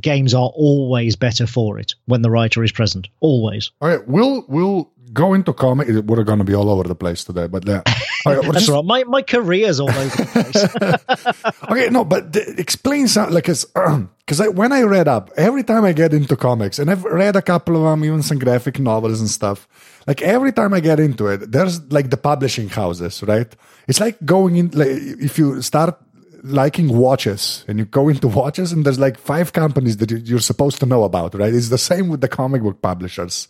games are always better for it when the writer is present. Always. All right, we'll we'll go into comic. We're going to be all over the place today, but uh, yeah. Right, That's just... right. My my career's all over the place. okay, no, but the, explain something like because because when I read up, every time I get into comics, and I've read a couple of them, even some graphic novels and stuff. Like every time I get into it, there's like the publishing houses, right? It's like going in. Like if you start liking watches. And you go into watches and there's like five companies that you're supposed to know about right? It's the same with the comic book publishers.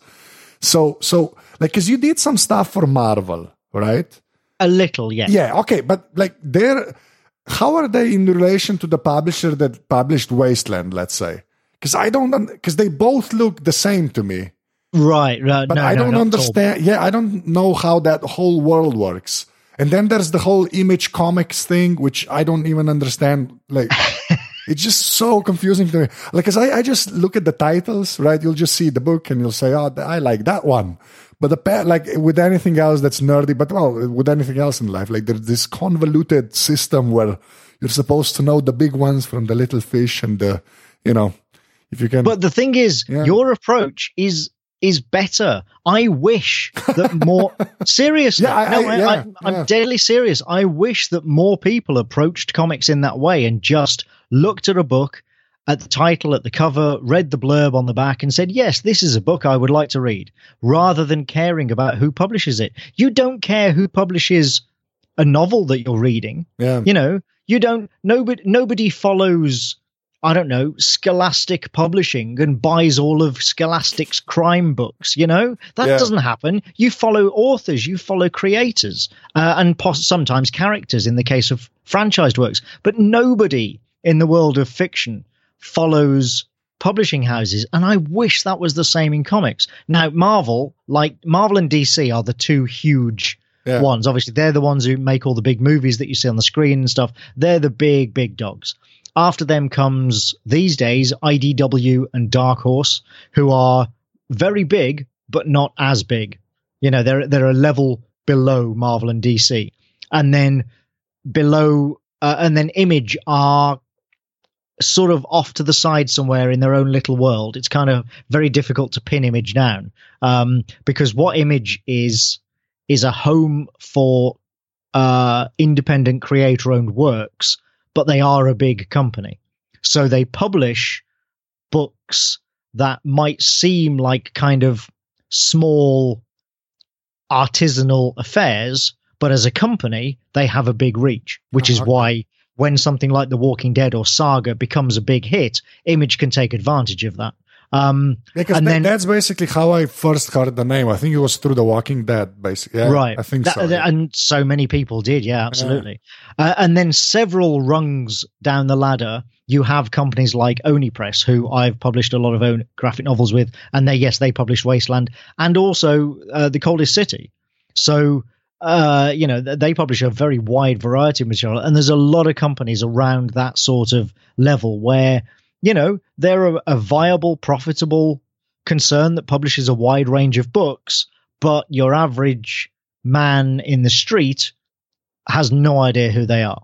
So so like because you did some stuff for marvel right? A little yeah. Yeah okay but like they're how are they in relation to the publisher that published wasteland let's say? Because i don't because they both look the same to me. Right right. But no, i don't understand yeah i don't know how that whole world works and then there's the whole image comics thing, which I don't even understand. Like, it's just so confusing to me. Like, cause I, I just look at the titles, right? You'll just see the book and you'll say, oh, I like that one. But the like with anything else that's nerdy, but well, with anything else in life, like there's this convoluted system where you're supposed to know the big ones from the little fish and the, you know, if you can. But the thing is, yeah. your approach is is better. I wish that more seriously. yeah, I, no, I, yeah, I, am yeah. deadly serious. I wish that more people approached comics in that way and just looked at a book, at the title, at the cover, read the blurb on the back, and said, "Yes, this is a book I would like to read," rather than caring about who publishes it. You don't care who publishes a novel that you're reading. Yeah. You know, you don't. Nobody. Nobody follows I don't know, Scholastic Publishing and buys all of Scholastic's crime books. You know, that yeah. doesn't happen. You follow authors, you follow creators, uh, and pos- sometimes characters in the case of franchised works. But nobody in the world of fiction follows publishing houses. And I wish that was the same in comics. Now, Marvel, like Marvel and DC, are the two huge. Yeah. Ones obviously they're the ones who make all the big movies that you see on the screen and stuff. They're the big big dogs. After them comes these days IDW and Dark Horse, who are very big but not as big. You know, they're they're a level below Marvel and DC, and then below uh, and then Image are sort of off to the side somewhere in their own little world. It's kind of very difficult to pin Image down um, because what Image is is a home for uh, independent creator owned works but they are a big company. So they publish books that might seem like kind of small artisanal affairs, but as a company, they have a big reach, which Oh, is okay. why when something like The Walking Dead or Saga becomes a big hit, Image can take advantage of that. Um, Because And then- that's basically how I first heard the name. I think it was through The Walking Dead, basically. Yeah, right. I think That- so. that- And so many people did. Yeah, absolutely. Uh, and then several rungs down the ladder, you have companies like Oni Press, who I've published a lot of own graphic novels with, and they yes they published Wasteland and also uh, The Coldest City. So uh, you know they publish a very wide variety of material, and there's a lot of companies around that sort of level where you know they're a, a viable, profitable concern that publishes a wide range of books, but your average man in the street has no idea who they are.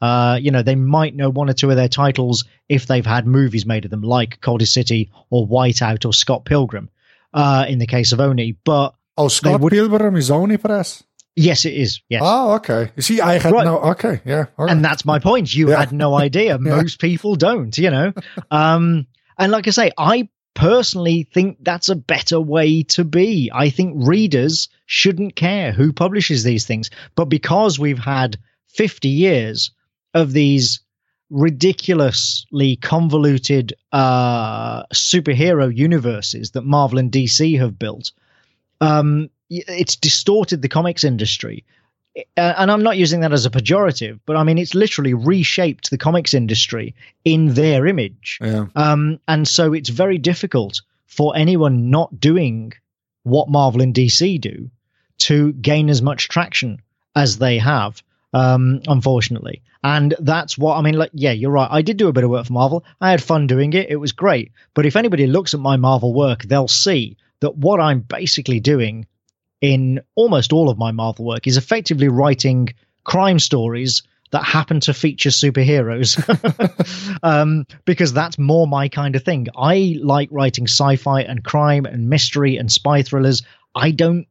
Uh, you know, they might know one or two of their titles if they've had movies made of them, like Coldest City or Whiteout or Scott Pilgrim, uh, in the case of Oni. But oh, Scott would- Pilgrim is Oni Press? Yes, it is. Yes. Oh, okay. You see, I had Right. no. Okay, yeah. right. and that's my point. You Yeah. had no idea. Most people don't, you know. Um, and like I say, I personally think that's a better way to be. I think readers shouldn't care who publishes these things, but because we've had 50 years of these ridiculously convoluted uh, superhero universes that Marvel and DC have built, um, it's distorted the comics industry uh, and I'm not using that as a pejorative, but I mean it's literally reshaped the comics industry in their image. yeah. Um, and so it's very difficult for anyone not doing what Marvel and DC do to gain as much traction as they have, um, unfortunately. And that's what I mean. Like, yeah, you're right. I did do a bit of work for Marvel. I had fun doing it. It was great. But if anybody looks at my Marvel work, they'll see that what I'm basically doing in almost all of my Marvel work is effectively writing crime stories that happen to feature superheroes um, because that's more my kind of thing. I like writing sci-fi and crime and mystery and spy thrillers. I don't.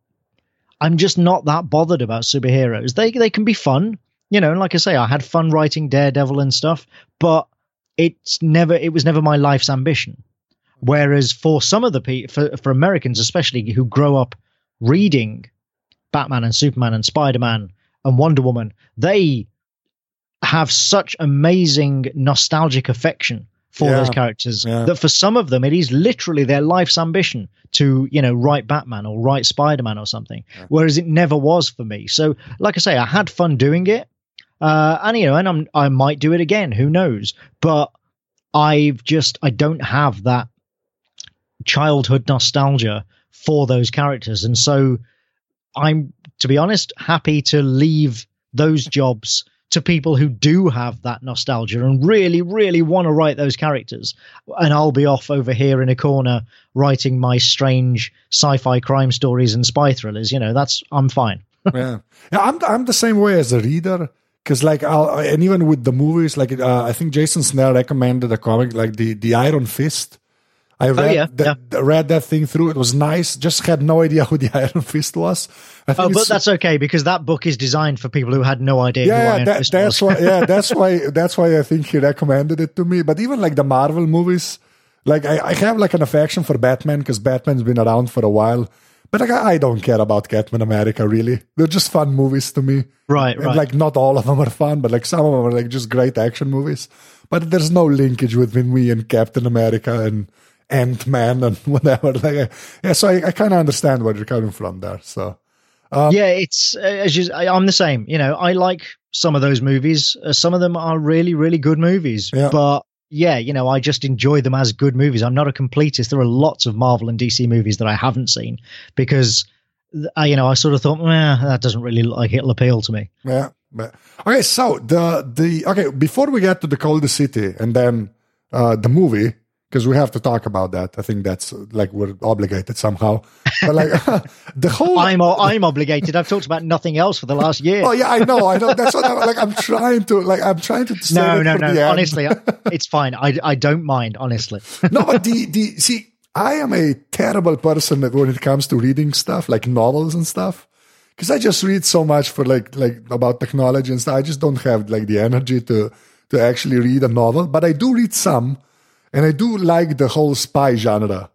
I'm just not that bothered about superheroes. They they can be fun, you know. And like I say, I had fun writing Daredevil and stuff, but it's never. It was never my life's ambition. Whereas for some of the people, for, for Americans especially, who grow up reading Batman and Superman and Spider Man and Wonder Woman, they have such amazing nostalgic affection for Yeah. those characters Yeah. that for some of them it is literally their life's ambition to you know write Batman or write Spider Man or something, whereas it never was for me. So, like I say, I had fun doing it, uh, and you know, and I'm I might do it again. Who knows? But I've just I don't have that childhood nostalgia for those characters, and so I'm, to be honest, happy to leave those jobs to people who do have that nostalgia and really, really want to write those characters. And I'll be off over here in a corner writing my strange sci-fi crime stories and spy thrillers. You know, that's I'm fine. yeah, yeah. I'm I'm the same way as a reader because like I'll and even with the movies, like uh, I think Jason Snell recommended a comic like the the Iron Fist. I oh, read Oh, yeah, that, read that thing through. It was nice. Just had no idea who the Iron Fist was. I oh, think Oh, but that's okay because that book is designed for people who had no idea who yeah, Iron that, Fist that's was. why. Yeah, that's why. That's why I think he recommended it to me. But even like the Marvel movies, like I, I have like an affection for Batman because Batman's been around for a while. But like I, I don't care about Captain America really. They're just fun movies to me. Right, And, right. like not all of them are fun, but like some of them are like just great action movies. But there's no linkage between me and Captain America and Ant Man and whatever. Like, yeah, so I, I kind of understand where you're coming from there. So yeah, it's as you, I, I'm the same. You know, I like some of those movies. Uh, some of them are really, really good movies. Yeah. But yeah, you know, I just enjoy them as good movies. I'm not a completist. There are lots of Marvel and DC movies that I haven't seen because, I, you know, I sort of thought, eh, that doesn't really look like it'll appeal to me. Yeah. But, okay, so the the okay before we get to the coldest city and then uh, the movie because we have to talk about that. I think that's like we're obligated somehow. But like the whole I'm I'm obligated. I've talked about nothing else for the last year. Oh yeah, I know, I know. That's what I'm like. I'm trying to like. I'm trying to no, no, no. Honestly, it's fine. I I don't mind. Honestly. no, but the the see, I am a terrible person when it comes to reading stuff like novels and stuff, because I just read so much for like like about technology and stuff. I just don't have like the energy to to actually read a novel, but I do read some. And I do like the whole spy genre.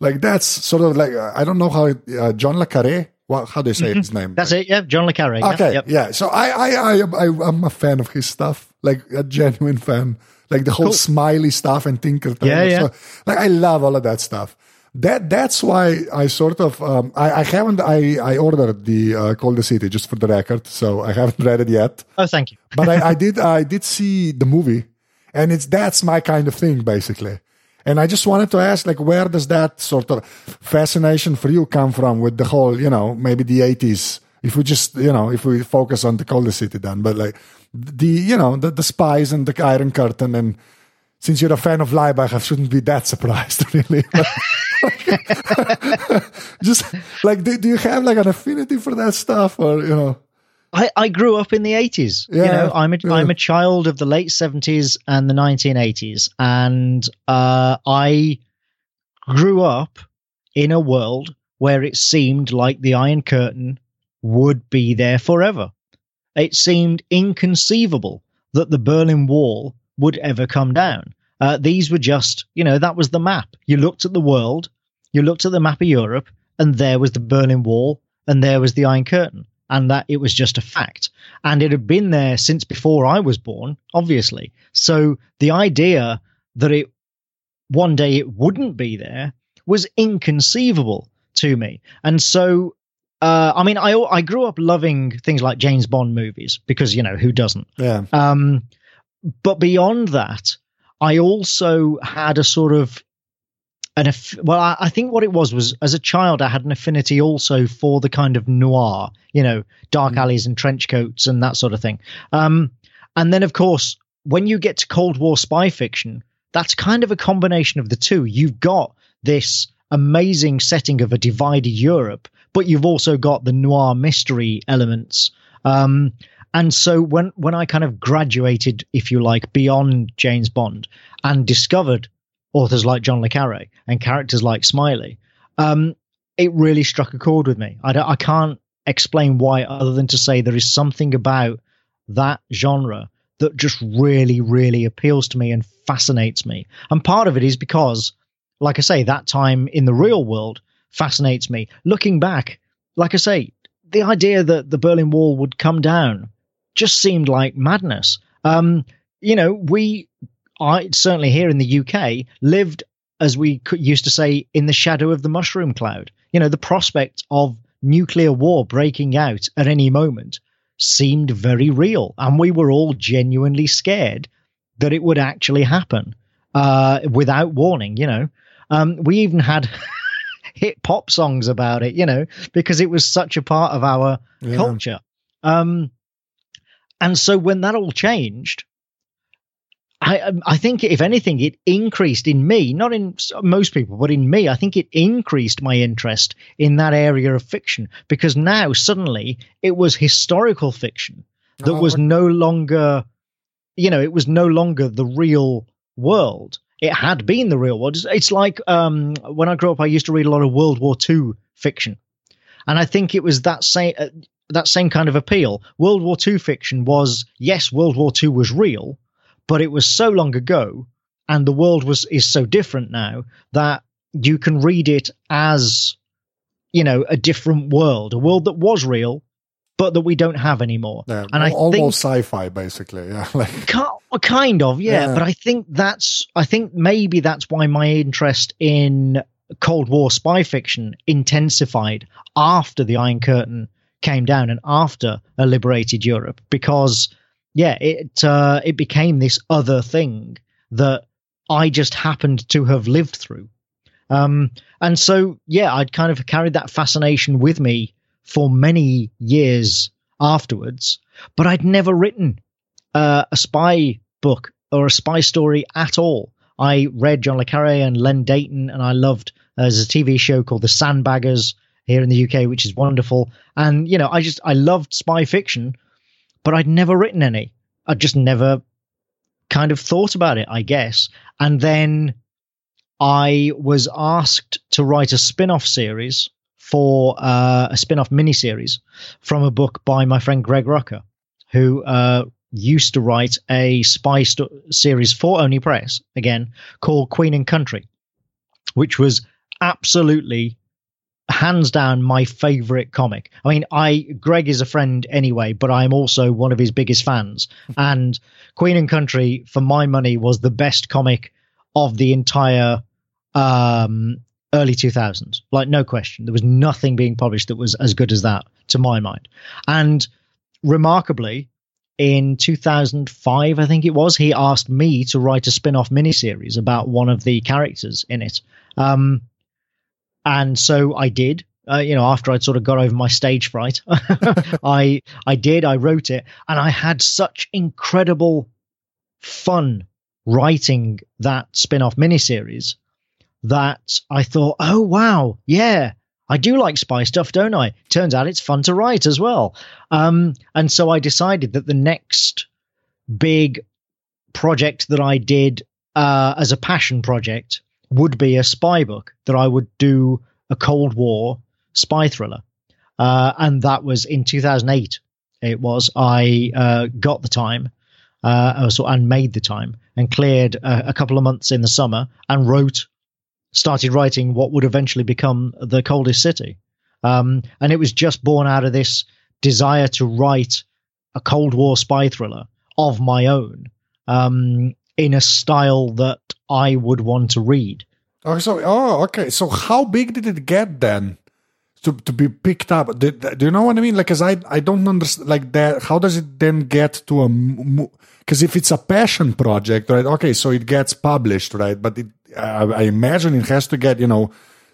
Like that's sort of like I don't know how it, uh, John le Carre. Well, how do you say his name? That's it. Yeah, John le yeah, Okay, yep. yeah. So I, I, I, I, I'm a fan of his stuff, like a genuine fan, like the whole Cool. smiley stuff and Tinker Yeah, yeah. So, like I love all of that stuff. That that's why I sort of um, I, I haven't I I ordered the uh, Coldest City just for the record, so I haven't read it yet. Oh, thank you. But I, I did I did see the movie, and it's that's my kind of thing basically. And I just wanted to ask, like, where does that sort of fascination for you come from with the whole, you know, maybe the 80s? If we just, you know, if we focus on the Cold City then, but like the, you know, the, the spies and the Iron Curtain. And since you're a fan of Laibach, I shouldn't be that surprised, really. just like, do, do you have like an affinity for that stuff or, you know? I, I grew up in the 80s. you know, I'm a yeah. am a child of the late 70s and the 1980s and uh, I grew up in a world where it seemed like the Iron Curtain would be there forever. It seemed inconceivable that the Berlin Wall would ever come down. Uh, these were just, you know, that was the map. You looked at the world, you looked at the map of Europe, and there was the Berlin Wall, and there was the Iron Curtain, and that it was just a fact. And it had been there since before I was born, obviously. So the idea that it one day it wouldn't be there was inconceivable to me. And so, uh, I mean, I I grew up loving things like James Bond movies because you know who doesn't. Yeah. Um, but beyond that, I also had a sort of an aff- well, I, I think what it was was as a child I had an affinity also for the kind of noir, you know, dark alleys and trench coats and that sort of thing. Um, and then of course, when you get to Cold War spy fiction, that's kind of a combination of the two. You've got this amazing setting of a divided Europe, but you've also got the noir mystery elements. Um, and so when when I kind of graduated, if you like, beyond James Bond and discovered authors like John le Carre and characters like Smiley, um, it really struck a chord with me. I, I can't explain why, other than to say there is something about that genre that just really, really appeals to me and fascinates me. And part of it is because, like I say, that time in the real world fascinates me. Looking back, like I say, the idea that the Berlin Wall would come down just seemed like madness. Um, you know, we, I certainly here in the UK, lived as we used to say in the shadow of the mushroom cloud. You know, the prospect of nuclear war breaking out at any moment seemed very real, and we were all genuinely scared that it would actually happen uh, without warning. You know, um, we even had hit pop songs about it. You know, because it was such a part of our Yeah. culture. Um, and so when that all changed, I um, I think if anything, it increased in me, not in most people, but in me. I think it increased my interest in that area of fiction because now suddenly it was historical fiction that Oh, was no longer, you know, it was no longer the real world. It had been the real world. It's, it's like um, when I grew up, I used to read a lot of World War II fiction, and I think it was that same uh, that same kind of appeal. World War II fiction was yes, World War II was real, but it was so long ago, and the world was is so different now that you can read it as you know a different world, a world that was real, but that we don't have anymore. Yeah, and I al- think almost sci-fi, basically. Yeah, like Kind of, yeah. Yeah. But I think that's, I think maybe that's why my interest in Cold War spy fiction intensified after the Iron Curtain came down and after a liberated Europe, because yeah, it uh, it became this other thing that I just happened to have lived through. Um, and so, yeah, I'd kind of carried that fascination with me for many years afterwards, but I'd never written uh, a spy book or a spy story at all. I read John le Carre and Len Deighton, and I loved uh, there's a TV show called The Sandbaggers here in the UK, which is wonderful. And you know, I just I loved spy fiction, but I'd never written any. I'd just never kind of thought about it, I guess. And then I was asked to write a spin-off series for uh, a spin-off miniseries from a book by my friend Greg Rucka, who uh, used to write a spy sto- series for Oni Press again called Queen and Country, which was absolutely hands down my favorite comic. I mean, I Greg is a friend anyway, but I'm also one of his biggest fans. and Queen and Country, for my money, was the best comic of the entire um, early 2000s. Like, no question. There was nothing being published that was as good as that, to my mind. And remarkably, in 2005, I think it was, he asked me to write a spin off miniseries about one of the characters in it. Um, and so I did. Uh, you know, after I'd sort of got over my stage fright, I I did. I wrote it, and I had such incredible fun writing that spin-off miniseries that I thought, oh wow, yeah, I do like spy stuff, don't I? Turns out it's fun to write as well. Um, and so I decided that the next big project that I did uh, as a passion project would be a spy book that I would do a Cold War spy thriller, uh, and that was in 2008. It was I uh, got the time, uh, and made the time, and cleared a, a couple of months in the summer, and wrote, started writing what would eventually become the Coldest City, um, and it was just born out of this desire to write a Cold War spy thriller of my own. Um, in a style that I would want to read. Oh, so oh, okay. So how big did it get then? To, to be picked up. Do, do you know what I mean? Like, cause I I don't understand like that. How does it then get to a? Because if it's a passion project, right? Okay, so it gets published, right? But it, I, I imagine it has to get you know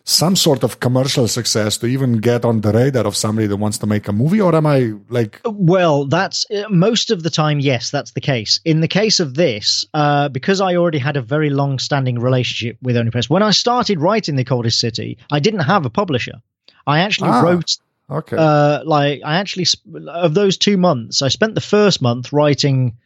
some sort of commercial success to even get on the radar of somebody that wants to make a movie or am i like well that's uh, most of the time yes that's the case. In the case of this uh, because i already had a very long standing relationship with Oni Press when i started writing the coldest city i didn't have a publisher. I actually ah, wrote okay. uh, like i actually of those two months i spent the first month writing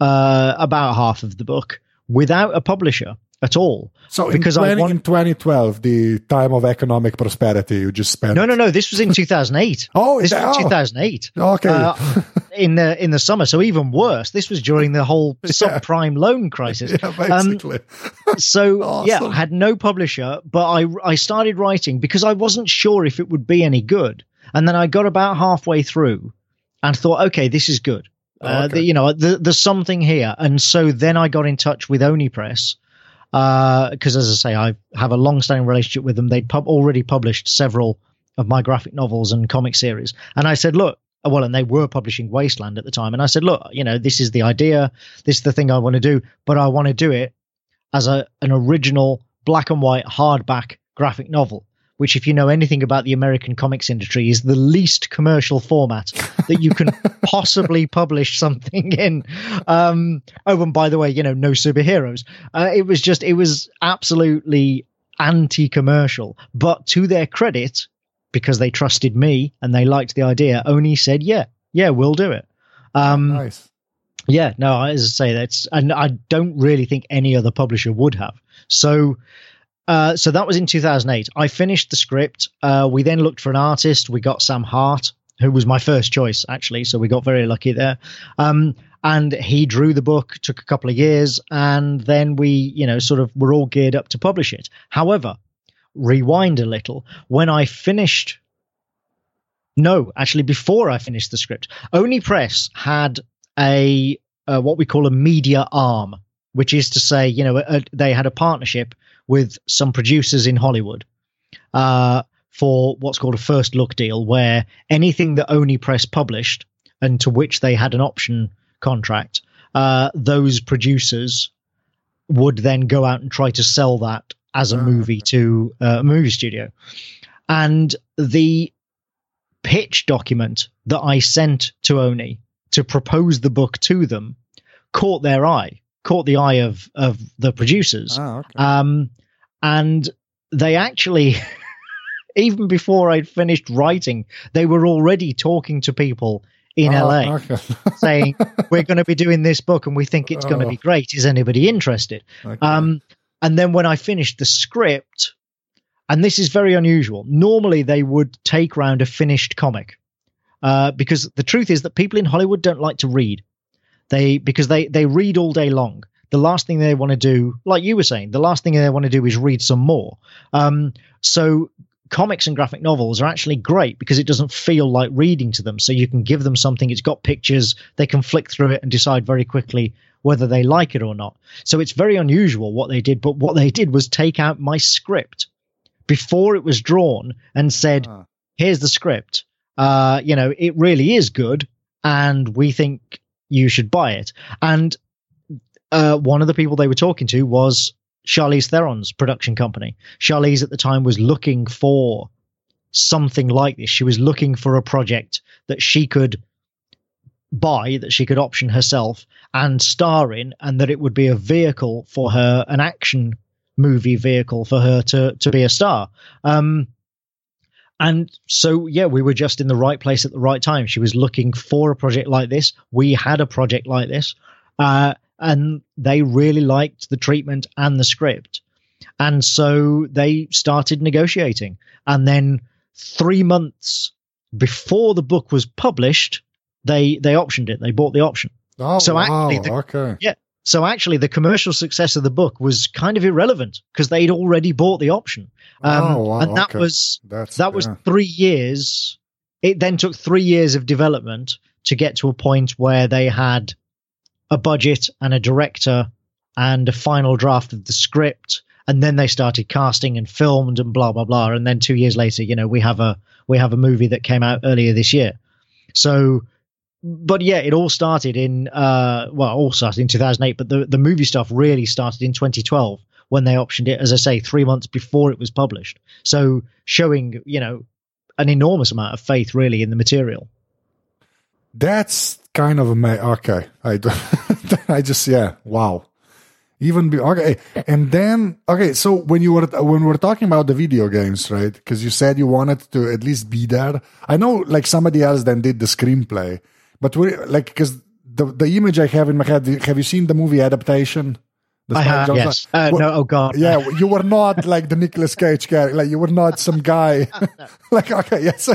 uh, about half of the book without a publisher at all. So because in, 20, I want, in 2012, the time of economic prosperity, you just spent. No, no, no. This was in 2008. oh, this was oh. 2008. Okay. Uh, in the in the summer, so even worse. This was during the whole subprime yeah. loan crisis. Yeah, basically. Um, so awesome. yeah, I had no publisher, but I I started writing because I wasn't sure if it would be any good, and then I got about halfway through, and thought, okay, this is good. Uh, okay. the, you know, the, there's something here, and so then I got in touch with Oni Press because uh, as I say, I have a long-standing relationship with them. They'd pub- already published several of my graphic novels and comic series, and I said, "Look, well," and they were publishing Wasteland at the time, and I said, "Look, you know, this is the idea. This is the thing I want to do, but I want to do it as a an original black and white hardback graphic novel." Which, if you know anything about the American comics industry, is the least commercial format that you can possibly publish something in. Um, oh, and by the way, you know, no superheroes. Uh, it was just, it was absolutely anti commercial. But to their credit, because they trusted me and they liked the idea, Oni said, yeah, yeah, we'll do it. Um, nice. Yeah, no, as I say, that's, and I don't really think any other publisher would have. So, uh, so that was in 2008. I finished the script. Uh, we then looked for an artist. We got Sam Hart, who was my first choice, actually. So we got very lucky there. Um, and he drew the book, took a couple of years, and then we, you know, sort of were all geared up to publish it. However, rewind a little. When I finished, no, actually, before I finished the script, Oni Press had a uh, what we call a media arm, which is to say, you know, a, they had a partnership with some producers in Hollywood uh, for what's called a first look deal, where anything that Oni Press published and to which they had an option contract, uh, those producers would then go out and try to sell that as a ah, movie to uh, a movie studio. And the pitch document that I sent to Oni to propose the book to them caught their eye caught the eye of of the producers. Oh, okay. um, and they actually, even before I'd finished writing, they were already talking to people in oh, LA okay. saying, We're going to be doing this book and we think it's oh. going to be great. Is anybody interested? Okay. Um, and then when I finished the script, and this is very unusual, normally they would take round a finished comic. Uh, because the truth is that people in Hollywood don't like to read. They because they they read all day long. The last thing they want to do, like you were saying, the last thing they want to do is read some more. Um, so comics and graphic novels are actually great because it doesn't feel like reading to them. So you can give them something, it's got pictures, they can flick through it and decide very quickly whether they like it or not. So it's very unusual what they did, but what they did was take out my script before it was drawn and said, uh. here's the script. Uh, you know, it really is good and we think you should buy it. And uh, one of the people they were talking to was Charlize Theron's production company. Charlize at the time was looking for something like this. She was looking for a project that she could buy, that she could option herself and star in, and that it would be a vehicle for her, an action movie vehicle for her to to be a star. Um, and so, yeah, we were just in the right place at the right time. She was looking for a project like this. We had a project like this. Uh, and they really liked the treatment and the script. And so they started negotiating. And then three months before the book was published, they they optioned it. They bought the option. Oh, so wow. actually, the, okay. Yeah. So actually, the commercial success of the book was kind of irrelevant because they'd already bought the option. Um, oh, wow, and that okay. was That's, that was yeah. three years. It then took three years of development to get to a point where they had a budget and a director and a final draft of the script and then they started casting and filmed and blah blah blah and then 2 years later you know we have a we have a movie that came out earlier this year so but yeah it all started in uh well all started in 2008 but the the movie stuff really started in 2012 when they optioned it as i say 3 months before it was published so showing you know an enormous amount of faith really in the material that's kind of a amazing. Okay, I I just yeah, wow. Even be, okay, and then okay. So when you were when we were talking about the video games, right? Because you said you wanted to at least be there. I know, like somebody else then did the screenplay, but we like because the the image I have in my head. Have you seen the movie adaptation? I have, yes. Uh, no, oh god. Yeah, you were not like the Nicolas Cage character. Like you were not some guy. like okay, yes,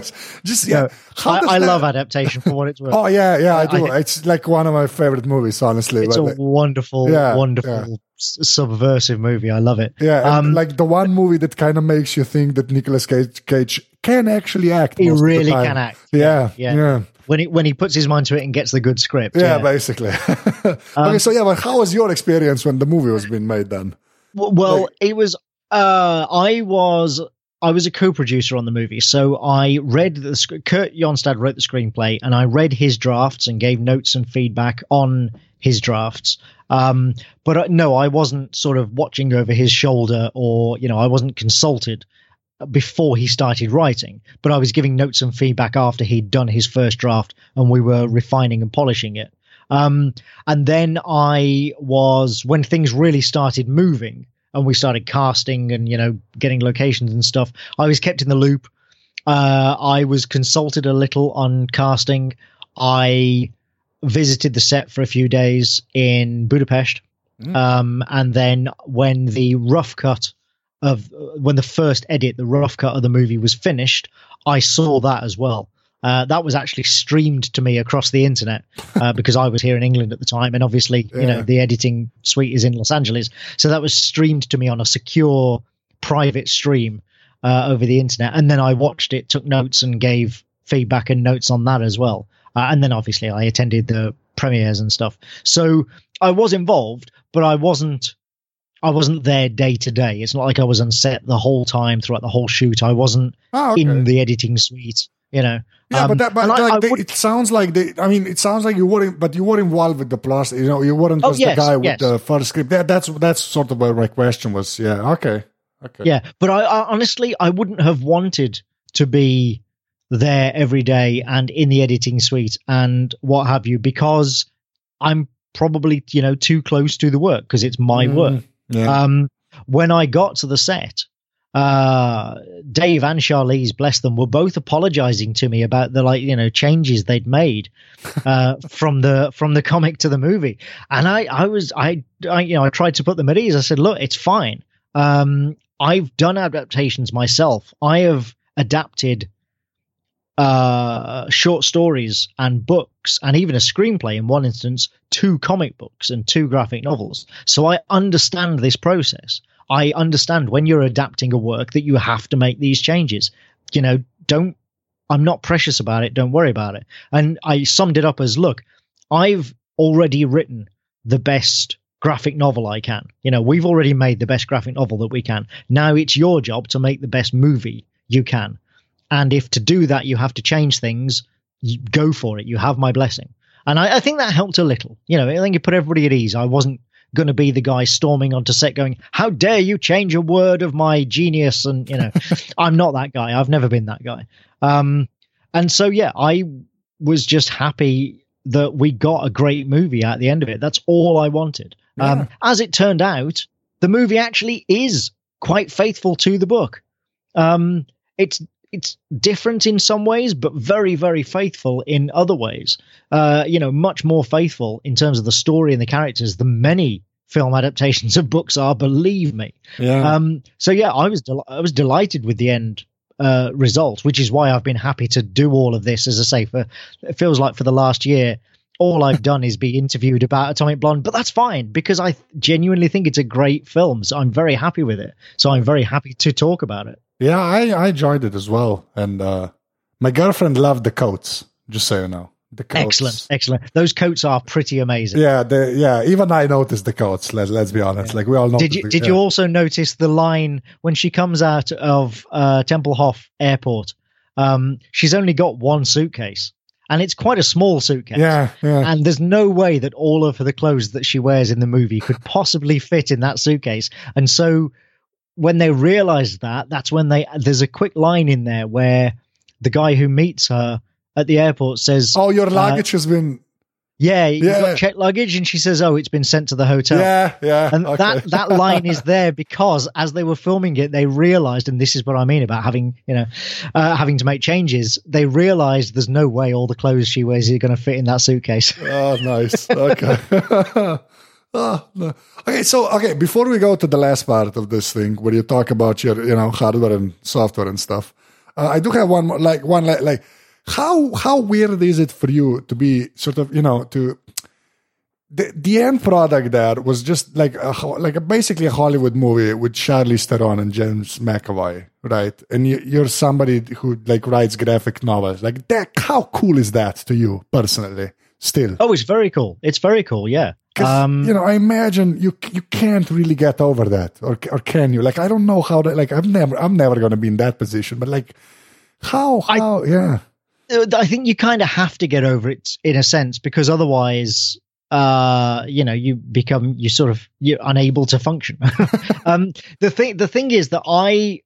just yeah. No, I, I love adaptation for what it's worth. oh yeah, yeah, I do. I, it's like one of my favorite movies, honestly. It's but, a like, wonderful, yeah, wonderful. Yeah. Subversive movie. I love it. Yeah, um, like the one movie that kind of makes you think that Nicolas Cage, Cage can actually act. He really can act. Yeah, yeah. yeah when he when he puts his mind to it and gets the good script. Yeah, yeah. basically. okay, um, so yeah, but how was your experience when the movie was being made then? Well, like, it was. Uh, I was I was a co-producer on the movie, so I read the Kurt Johnstad wrote the screenplay, and I read his drafts and gave notes and feedback on his drafts. Um, but uh, no, I wasn't sort of watching over his shoulder, or you know, I wasn't consulted before he started writing, but I was giving notes and feedback after he'd done his first draft and we were refining and polishing it. Um, and then I was, when things really started moving and we started casting and, you know, getting locations and stuff, I was kept in the loop. Uh, I was consulted a little on casting. I visited the set for a few days in Budapest. Mm. Um, and then when the rough cut of when the first edit, the rough cut of the movie was finished, I saw that as well. Uh, that was actually streamed to me across the internet uh, because I was here in England at the time, and obviously, yeah. you know, the editing suite is in Los Angeles, so that was streamed to me on a secure private stream uh, over the internet, and then I watched it, took notes, and gave feedback and notes on that as well. Uh, and then obviously, I attended the premieres and stuff, so I was involved, but I wasn't I wasn't there day to day. It's not like I was on set the whole time throughout the whole shoot. I wasn't oh, okay. in the editing suite. You know. Yeah, um, but that, but like, I, I they, it sounds like they. I mean, it sounds like you weren't, but you were involved with the plus. You know, you weren't oh, just yes, the guy with yes. the first script. That, that's that's sort of where my question was. Yeah. Okay. Okay. Yeah, but I, I honestly, I wouldn't have wanted to be there every day and in the editing suite and what have you because I'm probably you know too close to the work because it's my mm. work. Yeah. Um, when I got to the set, uh, Dave and Charlize, bless them, were both apologizing to me about the like you know changes they'd made uh, from the from the comic to the movie, and I I was I, I you know I tried to put them at ease. I said, look, it's fine. Um, I've done adaptations myself. I have adapted uh, Uh, short stories and books and even a screenplay in one instance, two comic books and two graphic novels. So I understand this process. I understand when you're adapting a work that you have to make these changes. You know, don't, I'm not precious about it. Don't worry about it. And I summed it up as look, I've already written the best graphic novel I can. You know, we've already made the best graphic novel that we can. Now it's your job to make the best movie you can. And if to do that you have to change things, go for it. You have my blessing. And I, I think that helped a little. You know, I think it put everybody at ease. I wasn't going to be the guy storming onto set going, How dare you change a word of my genius? And, you know, I'm not that guy. I've never been that guy. Um, and so, yeah, I was just happy that we got a great movie at the end of it. That's all I wanted. Yeah. Um, as it turned out, the movie actually is quite faithful to the book. Um, it's it's different in some ways, but very, very faithful in other ways. Uh, you know, much more faithful in terms of the story and the characters than many film adaptations of books are. Believe me. Yeah. Um, so yeah, I was del- I was delighted with the end uh, result, which is why I've been happy to do all of this. As I say, for it feels like for the last year, all I've done is be interviewed about Atomic Blonde, but that's fine because I genuinely think it's a great film. So I'm very happy with it. So I'm very happy to talk about it. Yeah, I, I enjoyed it as well. And uh, my girlfriend loved the coats, just so you know. The coats. Excellent, excellent. Those coats are pretty amazing. Yeah, the, yeah. Even I noticed the coats. Let, let's be honest. Yeah. Like we all know. Did you the, Did yeah. you also notice the line when she comes out of uh, Tempelhof Airport? Um, she's only got one suitcase, and it's quite a small suitcase. Yeah, yeah. And there's no way that all of the clothes that she wears in the movie could possibly fit in that suitcase, and so when they realize that, that's when they there's a quick line in there where the guy who meets her at the airport says, "Oh, your luggage uh, has been." Yeah, you yeah. got checked luggage, and she says, "Oh, it's been sent to the hotel." Yeah, yeah. And okay. that that line is there because as they were filming it, they realized, and this is what I mean about having you know uh, having to make changes. They realized there's no way all the clothes she wears are going to fit in that suitcase. Oh, nice. Okay. Oh, no. Okay, so okay, before we go to the last part of this thing, where you talk about your, you know, hardware and software and stuff, uh, I do have one more, like one like, like how how weird is it for you to be sort of, you know, to the the end product there was just like a, like a, basically a Hollywood movie with Charlize Theron and James McAvoy, right? And you, you're somebody who like writes graphic novels, like that. How cool is that to you personally? Still, oh, it's very cool. It's very cool. Yeah. Um, you know, I imagine you you can't really get over that, or or can you? Like, I don't know how that. Like, I'm never I'm never going to be in that position, but like, how how I, yeah. I think you kind of have to get over it in a sense because otherwise, uh, you know, you become you sort of you're unable to function. um, the thing the thing is that I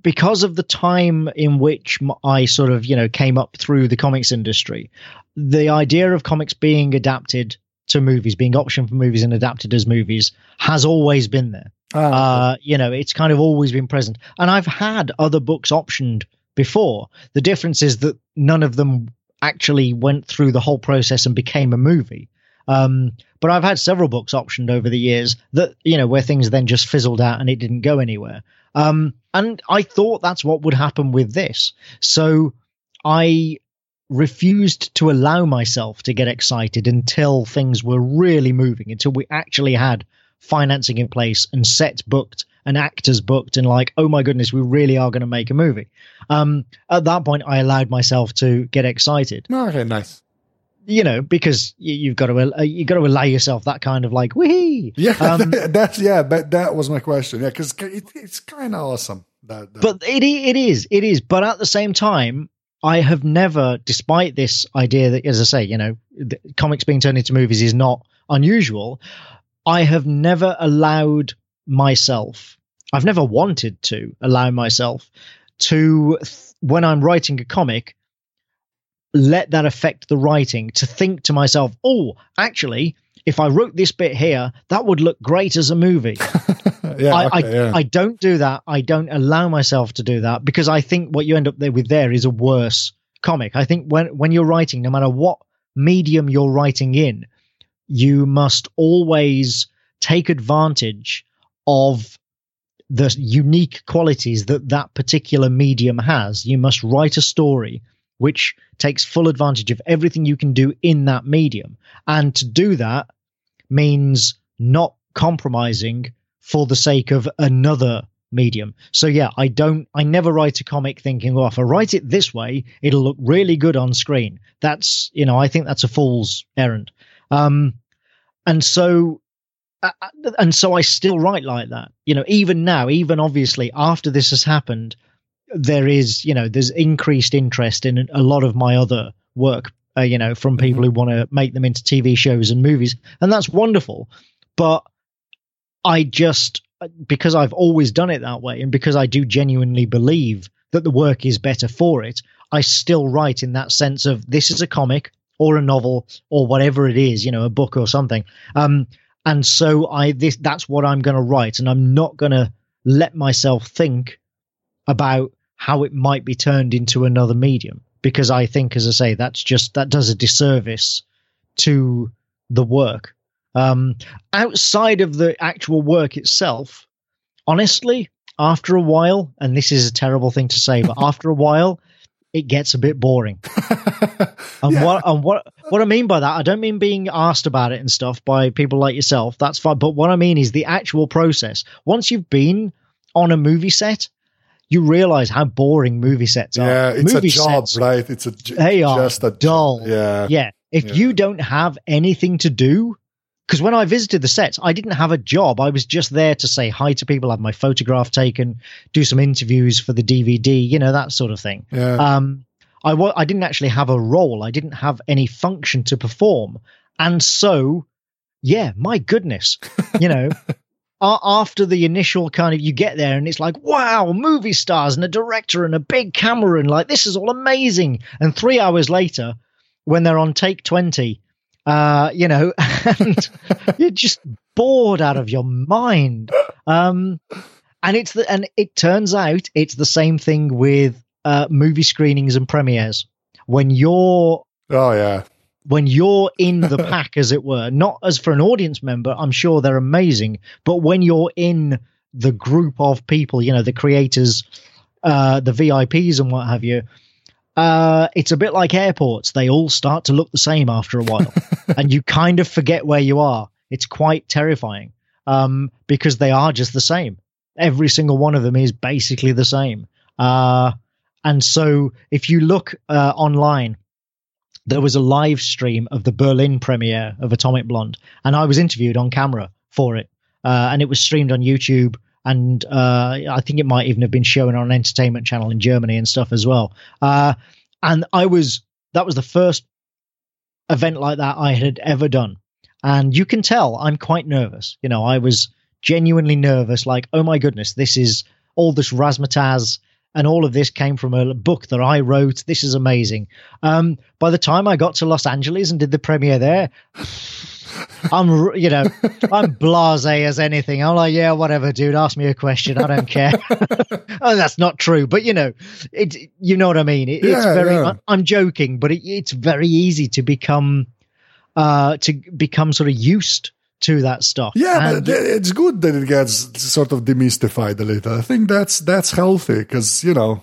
because of the time in which I sort of you know came up through the comics industry, the idea of comics being adapted to movies, being optioned for movies and adapted as movies, has always been there. Oh, uh, you know, it's kind of always been present. And I've had other books optioned before. The difference is that none of them actually went through the whole process and became a movie. Um, but I've had several books optioned over the years that, you know, where things then just fizzled out and it didn't go anywhere. Um, and I thought that's what would happen with this. So I refused to allow myself to get excited until things were really moving, until we actually had financing in place and sets booked and actors booked and like, oh my goodness, we really are going to make a movie. Um, at that point, I allowed myself to get excited. Okay, nice. You know, because you, have got to uh, you got to allow yourself that kind of like wee. Yeah, um, that's yeah. But that was my question. Yeah, because it, it's kind of awesome. That, that. But it it is it is. But at the same time, I have never, despite this idea that, as I say, you know, comics being turned into movies is not unusual. I have never allowed myself, I've never wanted to allow myself to, when I'm writing a comic, let that affect the writing, to think to myself, oh, actually, if I wrote this bit here, that would look great as a movie. yeah, I, okay, I, yeah. I don't do that. I don't allow myself to do that because I think what you end up there with there is a worse comic. I think when when you're writing, no matter what medium you're writing in, you must always take advantage of the unique qualities that that particular medium has. You must write a story which takes full advantage of everything you can do in that medium. And to do that means not compromising for the sake of another medium. So yeah, I don't I never write a comic thinking, well, if I write it this way, it'll look really good on screen. That's, you know, I think that's a fool's errand. Um and so uh, uh, and so I still write like that. You know, even now, even obviously after this has happened, there is, you know, there's increased interest in a lot of my other work, uh, you know, from people mm-hmm. who want to make them into TV shows and movies, and that's wonderful. But I just because I've always done it that way, and because I do genuinely believe that the work is better for it, I still write in that sense of this is a comic or a novel or whatever it is, you know, a book or something. Um, and so I this that's what I'm going to write, and I'm not going to let myself think about how it might be turned into another medium because I think, as I say, that's just that does a disservice to the work. Um, outside of the actual work itself, honestly, after a while, and this is a terrible thing to say, but after a while, it gets a bit boring. and yeah. what and what what I mean by that, I don't mean being asked about it and stuff by people like yourself. That's fine. But what I mean is the actual process. Once you've been on a movie set, you realize how boring movie sets are. Yeah, it's movie a job, sets, right? It's a they are just a dull. Yeah, yeah. If yeah. you don't have anything to do, because when I visited the sets, I didn't have a job. I was just there to say hi to people, have my photograph taken, do some interviews for the DVD, you know, that sort of thing. Yeah. Um, I w- I didn't actually have a role. I didn't have any function to perform. And so, yeah, my goodness, you know, after the initial kind of you get there and it's like, wow, movie stars and a director and a big camera and like, this is all amazing. And three hours later, when they're on take 20, uh, you know, and you're just bored out of your mind. Um, and it's the, and it turns out it's the same thing with uh, movie screenings and premieres. When you're oh yeah, when you're in the pack, as it were, not as for an audience member, I'm sure they're amazing, but when you're in the group of people, you know, the creators, uh, the VIPs and what have you, uh, it's a bit like airports. They all start to look the same after a while, and you kind of forget where you are. It's quite terrifying um, because they are just the same. Every single one of them is basically the same. Uh, and so, if you look uh, online, there was a live stream of the Berlin premiere of Atomic Blonde, and I was interviewed on camera for it, uh, and it was streamed on YouTube and uh, I think it might even have been shown on an entertainment channel in Germany and stuff as well. Uh, and I was that was the first event like that I had ever done, and you can tell I'm quite nervous. You know, I was genuinely nervous. Like, oh my goodness, this is all this razzmatazz. And all of this came from a book that I wrote. This is amazing. Um, by the time I got to Los Angeles and did the premiere there, I'm, you know, I'm blasé as anything. I'm like, yeah, whatever, dude. Ask me a question. I don't care. oh, that's not true, but you know, it. You know what I mean? It, yeah, it's very. Yeah. I, am joking, but it, it's very easy to become, uh, to become sort of used to that stuff. Yeah, and, it's good that it gets sort of demystified a little. I think that's that's healthy because you know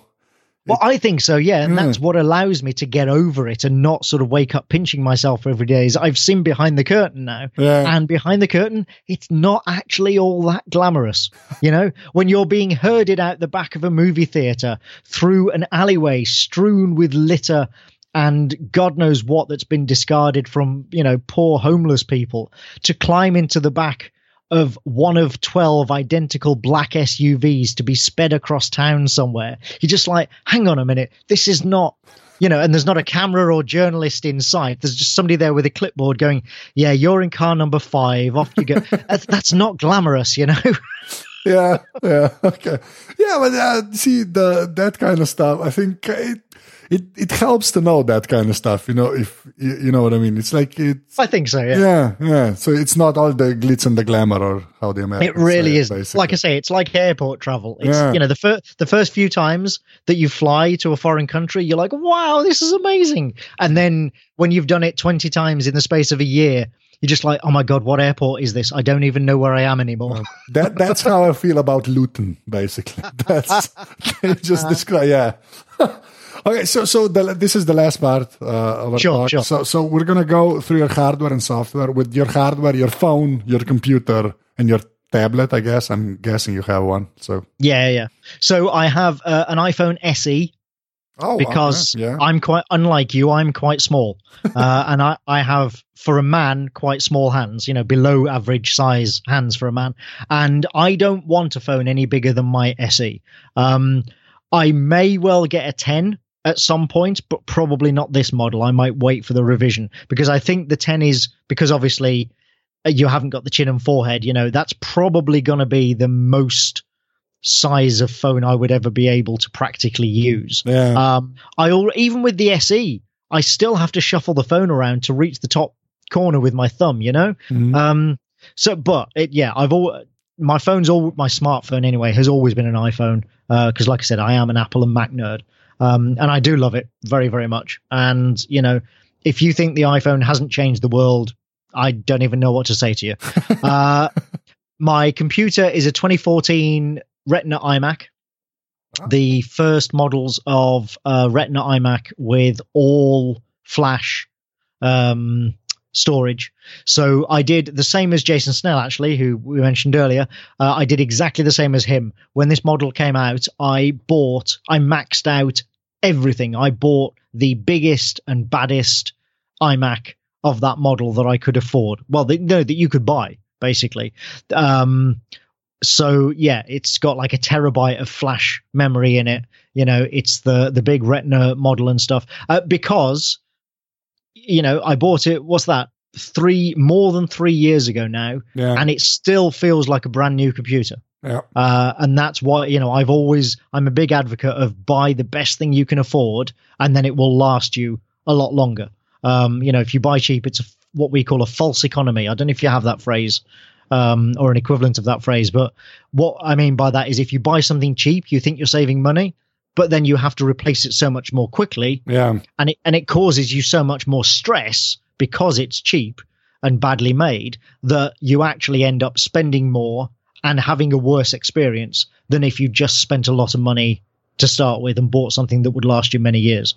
well, I think so, yeah, and that's what allows me to get over it and not sort of wake up pinching myself every day. Is I've seen behind the curtain now, yeah. and behind the curtain, it's not actually all that glamorous. You know, when you're being herded out the back of a movie theater through an alleyway strewn with litter and God knows what that's been discarded from, you know, poor homeless people to climb into the back of one of 12 identical black SUVs to be sped across town somewhere. You're just like, hang on a minute, this is not, you know, and there's not a camera or journalist inside. There's just somebody there with a clipboard going, yeah, you're in car number five, off you go. that's, that's not glamorous, you know? yeah, yeah, okay. Yeah, but uh, see, the that kind of stuff, I think it, it it helps to know that kind of stuff. You know, if you, know what I mean. It's like it's. I think so. Yeah. Yeah, yeah. So it's not all the glitz and the glamour, or how the Americans. It really is. Like I say, it's like airport travel. It's yeah. you know the first the first few times that you fly to a foreign country, you're like, wow, this is amazing. And then when you've done it twenty times in the space of a year, you're just like, oh my god, what airport is this? I don't even know where I am anymore. that that's how I feel about Luton, basically. That's just uh-huh. describe. Yeah. okay, so so the, this is the last part uh, of our Sure, talk. sure. So so we're gonna go through your hardware and software with your hardware, your phone, your computer, and your tablet. I guess I'm guessing you have one. So Yeah, yeah. So I have uh, an iPhone SE oh, because okay, yeah. I'm quite unlike you. I'm quite small, uh, and I I have for a man quite small hands. You know, below average size hands for a man, and I don't want a phone any bigger than my SE. Um, I may well get a 10 at some point, but probably not this model. I might wait for the revision because I think the 10 is because obviously uh, you haven't got the chin and forehead. You know, that's probably going to be the most size of phone I would ever be able to practically use. yeah. Um, I al- even with the SE, I still have to shuffle the phone around to reach the top corner with my thumb. You know. Mhm. Um, so, but it, yeah, I've all my phone's all my smartphone anyway has always been an iPhone because, like I said, I am an Apple and Mac nerd, um, and I do love it very, very much. And you know, if you think the iPhone hasn't changed the world, I don't even know what to say to you. uh, my computer is a 2014 Retina iMac. Ah. The first models of uh, Retina iMac with all flash um, storage. So I did the same as Jason Snell, actually, who we mentioned earlier. Uh, I did exactly the same as him. When this model came out, I bought, I maxed out everything. I bought the biggest and baddest iMac of that model that I could afford. Well, the, no, that you could buy, basically. Um, so yeah, it's got like a terabyte of flash memory in it. You know, it's the the big Retina model and stuff. Uh, because you know, I bought it. What's that? Three more than three years ago now, yeah. and it still feels like a brand new computer. yeah. Uh, and that's why you know I've always I'm a big advocate of buy the best thing you can afford, and then it will last you a lot longer. Um, you know, if you buy cheap, it's a, what we call a false economy. I don't know if you have that phrase um, or an equivalent of that phrase, but what I mean by that is if you buy something cheap, you think you're saving money, but then you have to replace it so much more quickly Yeah. and it and it causes you so much more stress because it's cheap and badly made that you actually end up spending more and having a worse experience than if you just spent a lot of money to start with and bought something that would last you many years.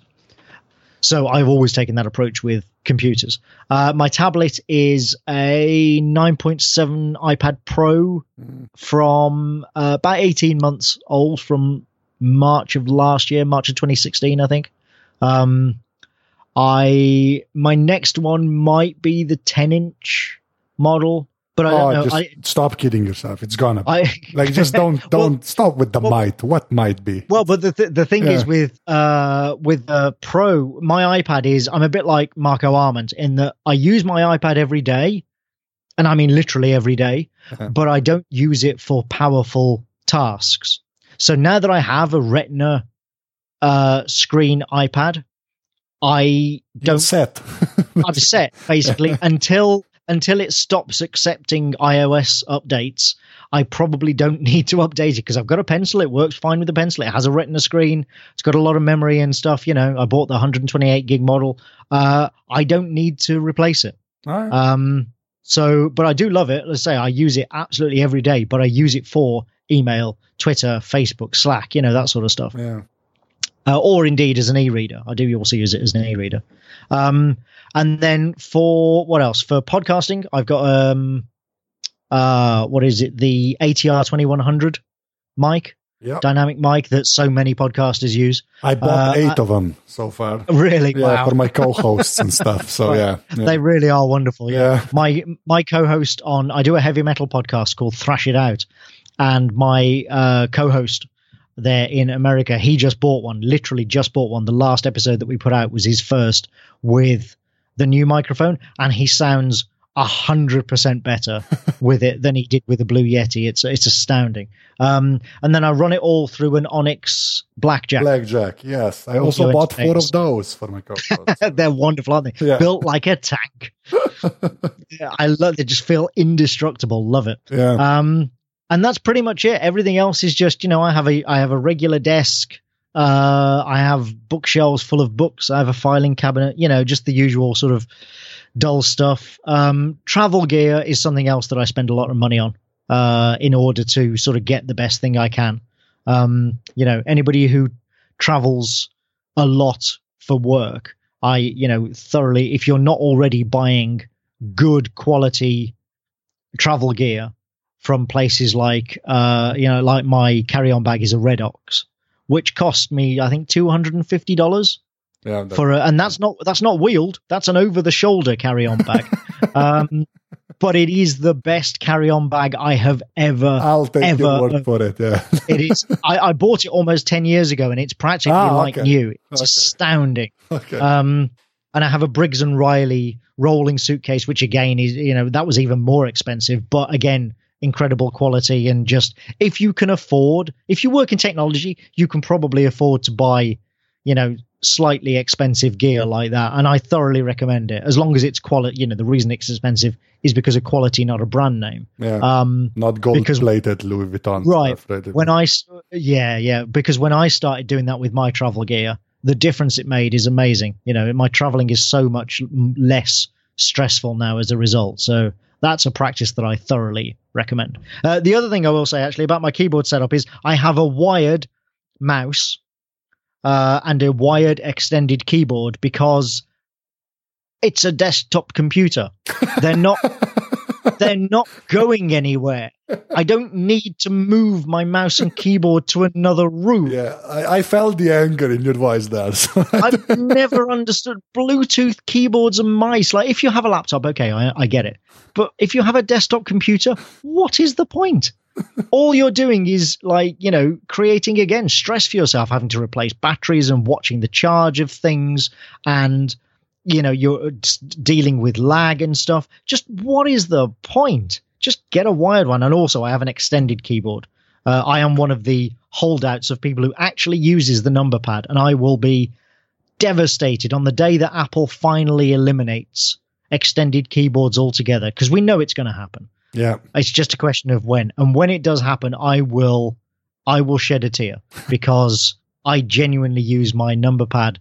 So I've always taken that approach with computers. Uh, my tablet is a 9.7 iPad Pro from uh, about 18 months old from March of last year, March of 2016, I think. Um, I my next one might be the 10 inch model, but I don't Oh, know. just I, stop kidding yourself. It's gonna. I like just don't don't stop with the well- might. What might be? Well, but the th- the thing Yeah. is with uh with the Pro, my iPad is I'm a bit like Marco Arment in that I use my iPad every day, and I mean literally every day, Uh-huh. but I don't use it for powerful tasks. So now that I have a Retina uh screen iPad, I don't set. I'm set basically until until it stops accepting iOS updates. I probably don't need to update it because I've got a pencil. It works fine with the pencil. It has a Retina screen. It's got a lot of memory and stuff. You know, I bought the 128 gig model. Uh, I don't need to replace it. Right. Um, so, but I do love it. Let's say I use it absolutely every day, but I use it for email, Twitter, Facebook, Slack, you know, that sort of stuff yeah. uh, or indeed as an e-reader. I do also use it as an e-reader. Um, and then for what else? For podcasting, I've got um, uh, what is it? The ATR twenty one hundred mic, Yeah. dynamic mic that so many podcasters use. I bought uh, eight of them so far. Really, Yeah, wow, for my co-hosts and stuff. So yeah. yeah. they really are wonderful. Yeah. yeah. my my co-host on I do a heavy metal podcast called Thrash It Out, and my uh, co-host there in America, he just bought one. Literally, just bought one. The last episode that we put out was his first with the new microphone, and he sounds a hundred percent better with it than he did with the Blue Yeti. It's it's astounding. Um, and then I run it all through an Onyx Blackjack. Blackjack. Yes. I also bought four of those for my co-hosts. They're wonderful, aren't they? Yeah. Built like a tank. Yeah, I love. They just feel indestructible. Love it. yeah. Um, and that's pretty much it. Everything else is just you know I have a I have a regular desk. Uh, I have bookshelves full of books. I have a filing cabinet. You know, just the usual sort of dull stuff. Um, travel gear is something else that I spend a lot of money on uh, in order to sort of get the best thing I can. Um, you know, anybody who travels a lot for work, I, you know, thoroughly, if you're not already buying good quality travel gear from places like, uh, you know, like my carry on bag is a Red Oxx, which cost me, I think, $250 Yeah, for a, and that's not that's not wheeled that's an over the shoulder carry on bag um but it is the best carry on bag i have ever I'll take ever- your word for it. Yeah. it is I, I bought it almost 10 years ago and it's practically Ah, like okay. new it's Okay. astounding okay. um and i have a briggs and riley rolling suitcase which again is you know that was even more expensive but again incredible quality and just if you can afford if you work in technology you can probably afford to buy you know slightly expensive gear like that and i thoroughly recommend it as long as it's quality you know the reason it's expensive is because of quality not a brand name yeah. um Not gold because- plated Louis Vuitton. Right. Stuff, right? when I yeah yeah because when I started doing that with my travel gear, the difference it made is amazing. You know, my traveling is so much less stressful now as a result. So that's a practice that I thoroughly recommend. Uh, the other thing I will say actually about my keyboard setup is I have a wired mouse uh, and a wired extended keyboard because it's a desktop computer. They're not they're not going anywhere. I don't need to move my mouse and keyboard to another room. yeah, I, I felt the anger in your voice there. So I've never understood Bluetooth keyboards and mice. Like, if you have a laptop, okay, I, I get it. But if you have a desktop computer, what is the point? All you're doing is like, you know, creating again stress for yourself, having to replace batteries and watching the charge of things. And, you know, you're dealing with lag and stuff. Just what is the point? Just get a wired one. And also, I have an extended keyboard. Uh, I am one of the holdouts of people who actually uses the number pad, and I will be devastated on the day that Apple finally eliminates extended keyboards altogether because we know it's going to happen. yeah, It's just a question of when, and when it does happen, I will, I will shed a tear because I genuinely use my number pad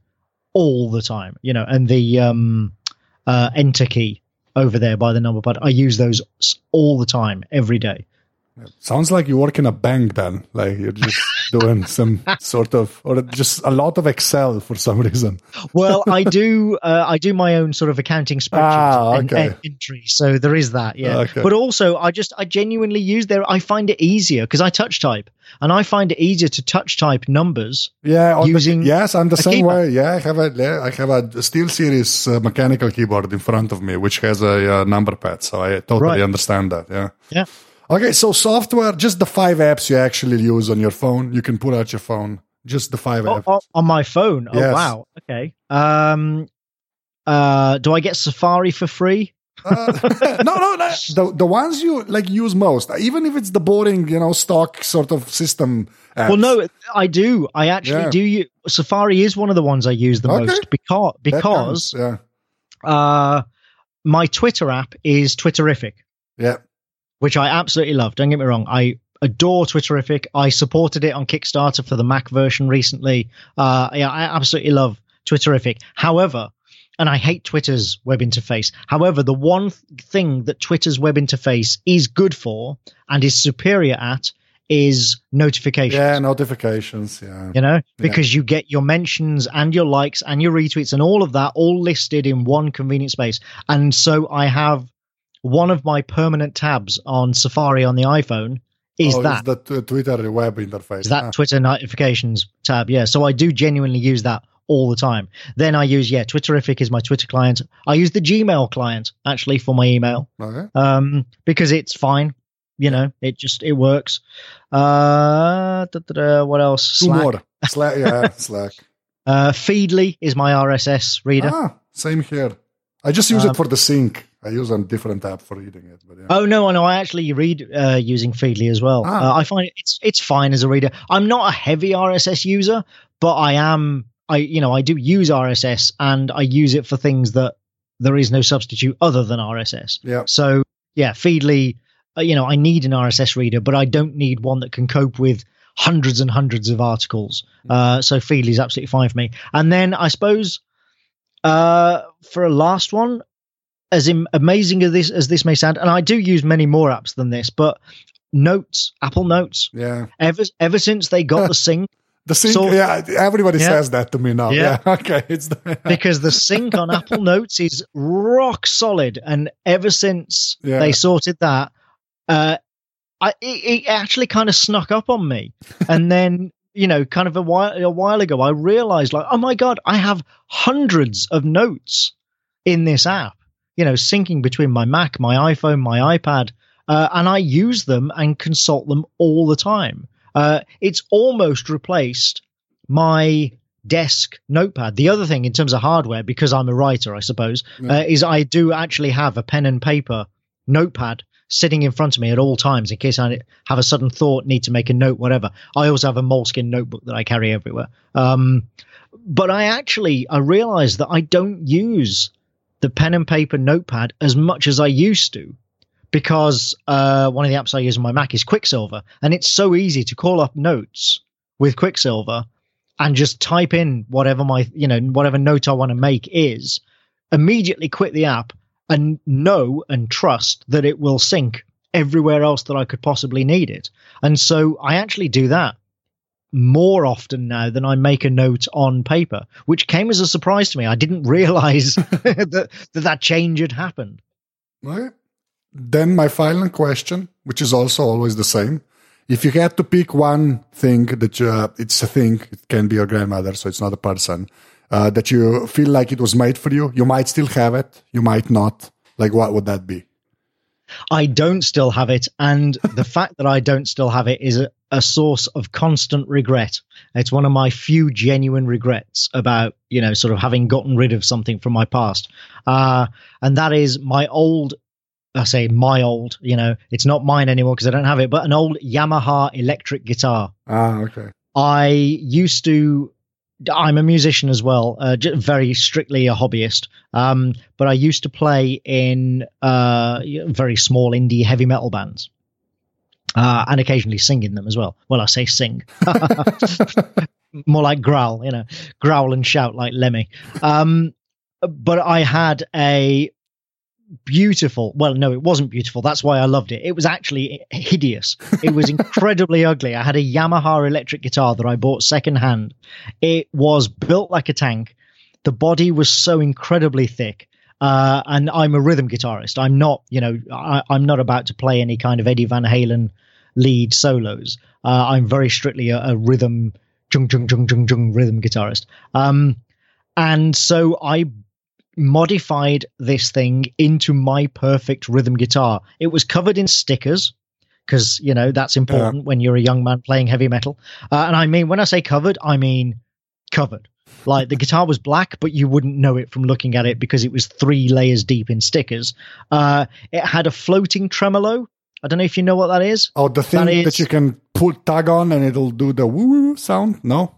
all the time. You know, and the um, uh, enter key over there by the number pad, I use those all the time, every day. sounds like you work in a bank then. Like you're just doing some sort of, or just a lot of Excel for some reason. Well, I do. Uh, I do my own sort of accounting spreadsheet Ah, and, okay. and entry, so there is that. Yeah, Okay. but also I just I genuinely use there. I find it easier because I touch type, and I find it easier to touch type numbers. Yeah, on the- yes, I'm the same keyboard. way. Yeah, I have a yeah, I have a Steel Series uh, mechanical keyboard in front of me, which has a uh, number pad. So I totally Right. understand that. Yeah. Yeah. Okay, so software, just the five apps you actually use on your phone. You can pull out your phone. Just the five Oh, apps. oh, on my phone. Oh Yes. wow. Okay. Um. Uh. Do I get Safari for free? Uh, no, no, no. The the ones you like use most, even if it's the boring, you know, stock sort of system. Apps. Well, no, I do. I actually Yeah. do. You Safari is one of the ones I use the Okay. most because because counts, yeah, uh, my Twitter app is Twitterrific. yeah, which I absolutely love. Don't get me wrong. I adore Twitterrific. I supported it on Kickstarter for the Mac version recently. Uh, yeah, I absolutely love Twitterrific. However, and I hate Twitter's web interface. However, the one th- thing that Twitter's web interface is good for and is superior at is notifications. yeah. Notifications. Yeah, You know, because you get your mentions and your likes and your retweets and all of that all listed in one convenient space. And so I have one of my permanent tabs on Safari on the iPhone is oh, that the t- Twitter web interface. is that Ah, Twitter notifications tab. Yeah. So I do genuinely use that all the time. Then I use, yeah, Twitterrific is my Twitter client. I use the Gmail client actually for my email okay. um, because it's fine. You know, it just it works. Uh, da, da, da, what else? Two Slack. more. Slack. Yeah, Slack. Uh, Feedly is my RSS reader. Ah, same here. I just use Um, it for the sync. I use a different app for reading it. But yeah. Oh no, no, I actually read uh, using Feedly as well. Ah. Uh, I find it's it's fine as a reader. I'm not a heavy RSS user, but I am. I you know I do use RSS and I use it for things that there is no substitute other than RSS. Yeah. So yeah, Feedly. Uh, you know, I need an RSS reader, but I don't need one that can cope with hundreds and hundreds of articles. Uh, so Feedly is absolutely fine for me. And then I suppose uh, for a last one, as amazing as this as this may sound, and I do use many more apps than this, but Notes, Apple Notes, Yeah. ever ever since they got the sync, The sync, So- yeah, everybody Yeah. says that to me now. Yeah, Yeah. okay, it's the, because the sync on Apple Notes is rock solid, and ever since Yeah. they sorted that, uh, I it, it actually kind of snuck up on me, and then you know, kind of a while a while ago, I realized like, oh my god, I have hundreds of notes in this app. You know, syncing between my Mac, my iPhone, my iPad, uh, and I use them and consult them all the time. Uh, it's almost replaced my desk notepad. The other thing, in terms of hardware, because I'm a writer, I suppose, uh, is I do actually have a pen and paper notepad sitting in front of me at all times in case I have a sudden thought, need to make a note, whatever. I also have a Moleskine notebook that I carry everywhere. Um, but I actually I realize that I don't use the pen and paper notepad as much as I used to because uh, one of the apps I use on my Mac is Quicksilver, and it's so easy to call up notes with Quicksilver and just type in whatever my you know whatever note I want to make is, immediately quit the app and know and trust that it will sync everywhere else that I could possibly need it. And so I actually do that more often now than I make a note on paper, which came as a surprise to me. I didn't realize that, that that change had happened. Okay. Then my final question, which is also always the same. If you had to pick one thing that you, uh, it's a thing, it can be your grandmother, so it's not a person, uh, that you feel like it was made for you, you might still have it, you might not. Like, what would that be? I don't still have it, and the fact that I don't still have it is a, a source of constant regret. It's one of my few genuine regrets about, you know, sort of having gotten rid of something from my past. Uh, and that is my old, I say my old, you know, it's not mine anymore because I don't have it, but an old Yamaha electric guitar. Ah, okay. I used to. I'm a musician as well, uh, very strictly a hobbyist. Um, but I used to play in uh, very small indie heavy metal bands, uh, and occasionally sing in them as well. Well, I say sing, more like growl, you know, growl and shout like Lemmy. Um, but I had a beautiful. Well no it wasn't beautiful. That's why i loved it. It was actually hideous. It was incredibly ugly. I had a yamaha electric guitar that i bought secondhand. It was built like a tank. The body was so incredibly thick. Uh, and i'm a rhythm guitarist. I'm not you know I, i'm not about to play any kind of eddie van halen lead solos. Uh, i'm very strictly a, a rhythm jung jung jung jung jung rhythm guitarist. Um, and so i modified this thing into my perfect rhythm guitar. It was covered in stickers because you know that's important when you're a young man playing heavy metal. Uh, and I mean, when I say covered, I mean covered. Like the guitar was black, but you wouldn't know it from looking at it because it was three layers deep in stickers. Uh, it had a floating tremolo. I don't know if you know what that is. Oh, the thing That that, is- you can pull tag on and it'll do the woo woo sound? No?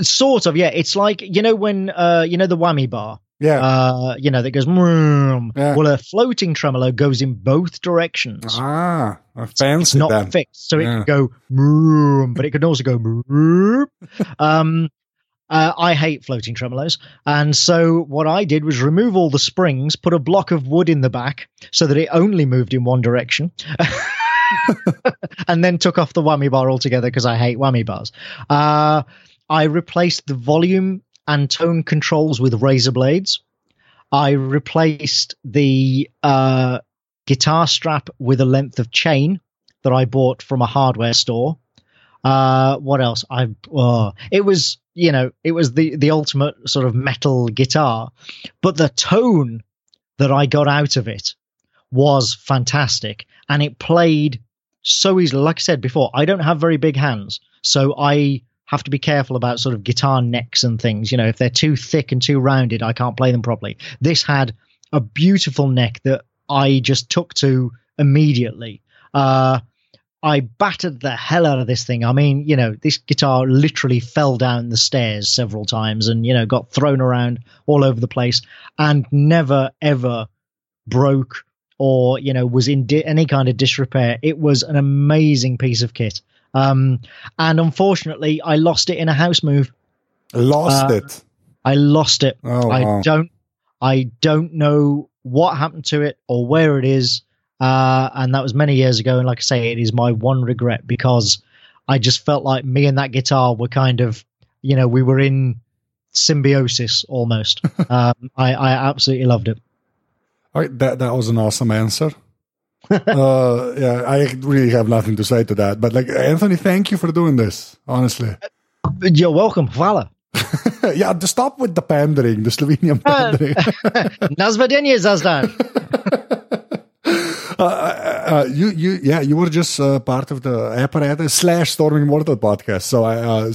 Sort of, yeah. It's like you know when uh, you know the whammy bar. Yeah. Uh, you know that goes. Yeah. Well, a floating tremolo goes in both directions. ah, I it's fancy not then. fixed, so it Yeah. could go but it could also go. um, uh, I hate floating tremolos, and so what I did was remove all the springs, put a block of wood in the back so that it only moved in one direction. and then took off the whammy bar altogether because I hate whammy bars. Uh, I replaced the volume and tone controls with razor blades. I replaced the uh, guitar strap with a length of chain that I bought from a hardware store. Uh, what else? I oh, it was you know it was the the ultimate sort of metal guitar, but the tone that I got out of it was fantastic, and it played so easily. Like I said before, I don't have very big hands, so I have to be careful about sort of guitar necks and things. You know, if they're too thick and too rounded, I can't play them properly. This had a beautiful neck that I just took to immediately. Uh, I battered the hell out of this thing. I mean, you know, this guitar literally fell down the stairs several times and, you know, got thrown around all over the place and never, ever broke or, you know, was in di- any kind of disrepair. It was an amazing piece of kit. Um, and unfortunately, I lost it in a house move. Lost uh, it. I lost it. Oh, I wow. don't I don't know what happened to it or where it is. Uh, and that was many years ago. And like I say, it is my one regret because I just felt like me and that guitar were kind of, you know, we were in symbiosis almost. um, I, I absolutely loved it. All right, that, that was an awesome answer. uh, yeah, I really have nothing to say to that. But like, Anthony, thank you for doing this. Honestly, you're welcome. Hvala. yeah, to stop with the pandering, the Slovenian pandering. Nazvedenie zazdan. Uh, uh, you, you, yeah, you were just uh, part of the apparatus slash Storming Mortal podcast. So I, uh,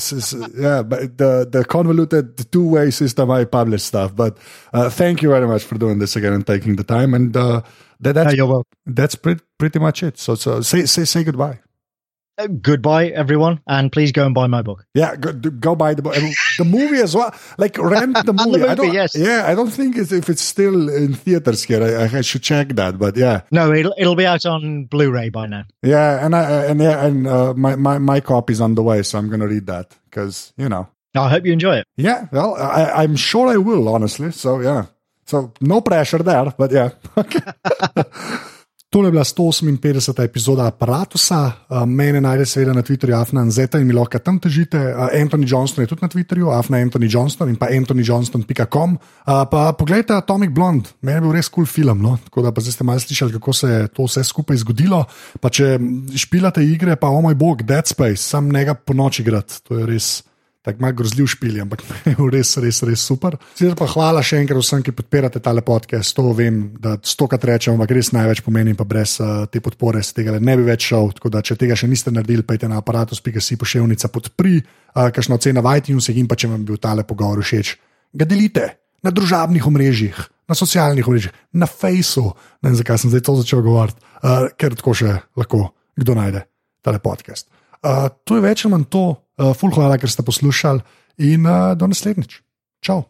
yeah, but the the convoluted two way system, I publish stuff. But uh, thank you very much for doing this again and taking the time. And uh, that, that's welcome. that's pretty pretty much it. So so say say say goodbye. Uh, goodbye, everyone, and please go and buy my book. Yeah, go, go buy the book. The movie as well. Like rent the movie. I movie, don't, yes. Yeah, I don't think it's, if it's still in theaters here. I, I should check that. But yeah, No, it'll it'll be out on Blu-ray by now. yeah, and I and yeah, and uh, my my my copy's on the way, so I'm gonna read that because you know. I hope you enjoy it. Yeah, well, I, I'm sure I will, honestly. So yeah, so no pressure there, but yeah. Tole je bila 158. epizoda aparata. Uh, mene najde seveda na Twitterju, Afna in Zeta in mi lahko tam težite. Uh, Anthony Johnston je tudi na Twitterju, Afna Anthony Johnston in pa anthonyjohnston.com. Uh, pa poglejte Atomic Blonde, meni je bil res kul cool film. No? Tako da pa zdaj ste malo slišali, kako se je to vse skupaj zgodilo. Pa če špilate igre, pa o moj bog, Dead Space, sam njega po noči igrati. To je res tako malo grozljiv špil, ampak res, res, res super. Pa hvala še enkrat vsem, ki podpirate tale podcast. To vem, da stokrat rečem, ampak res največ pomeni, pa brez uh, te podpore se tega ne bi več šel. Tako da, če tega še niste naredili, pejte na aparatus.si pošiljnica podpri, uh, kakšno ocena v iTunesih in pa če vam je bil tale pogovor všeč, ga delite na družabnih omrežjih. Na socialnih mrežah, na Facebooku, ne vem, zakaj sem zdaj to začel govoriti, uh, ker tako še lahko kdo najde tale podcast. Uh, to je več ali manj to, uh, ful hvala, ker ste poslušali in uh, do naslednjič. Čau.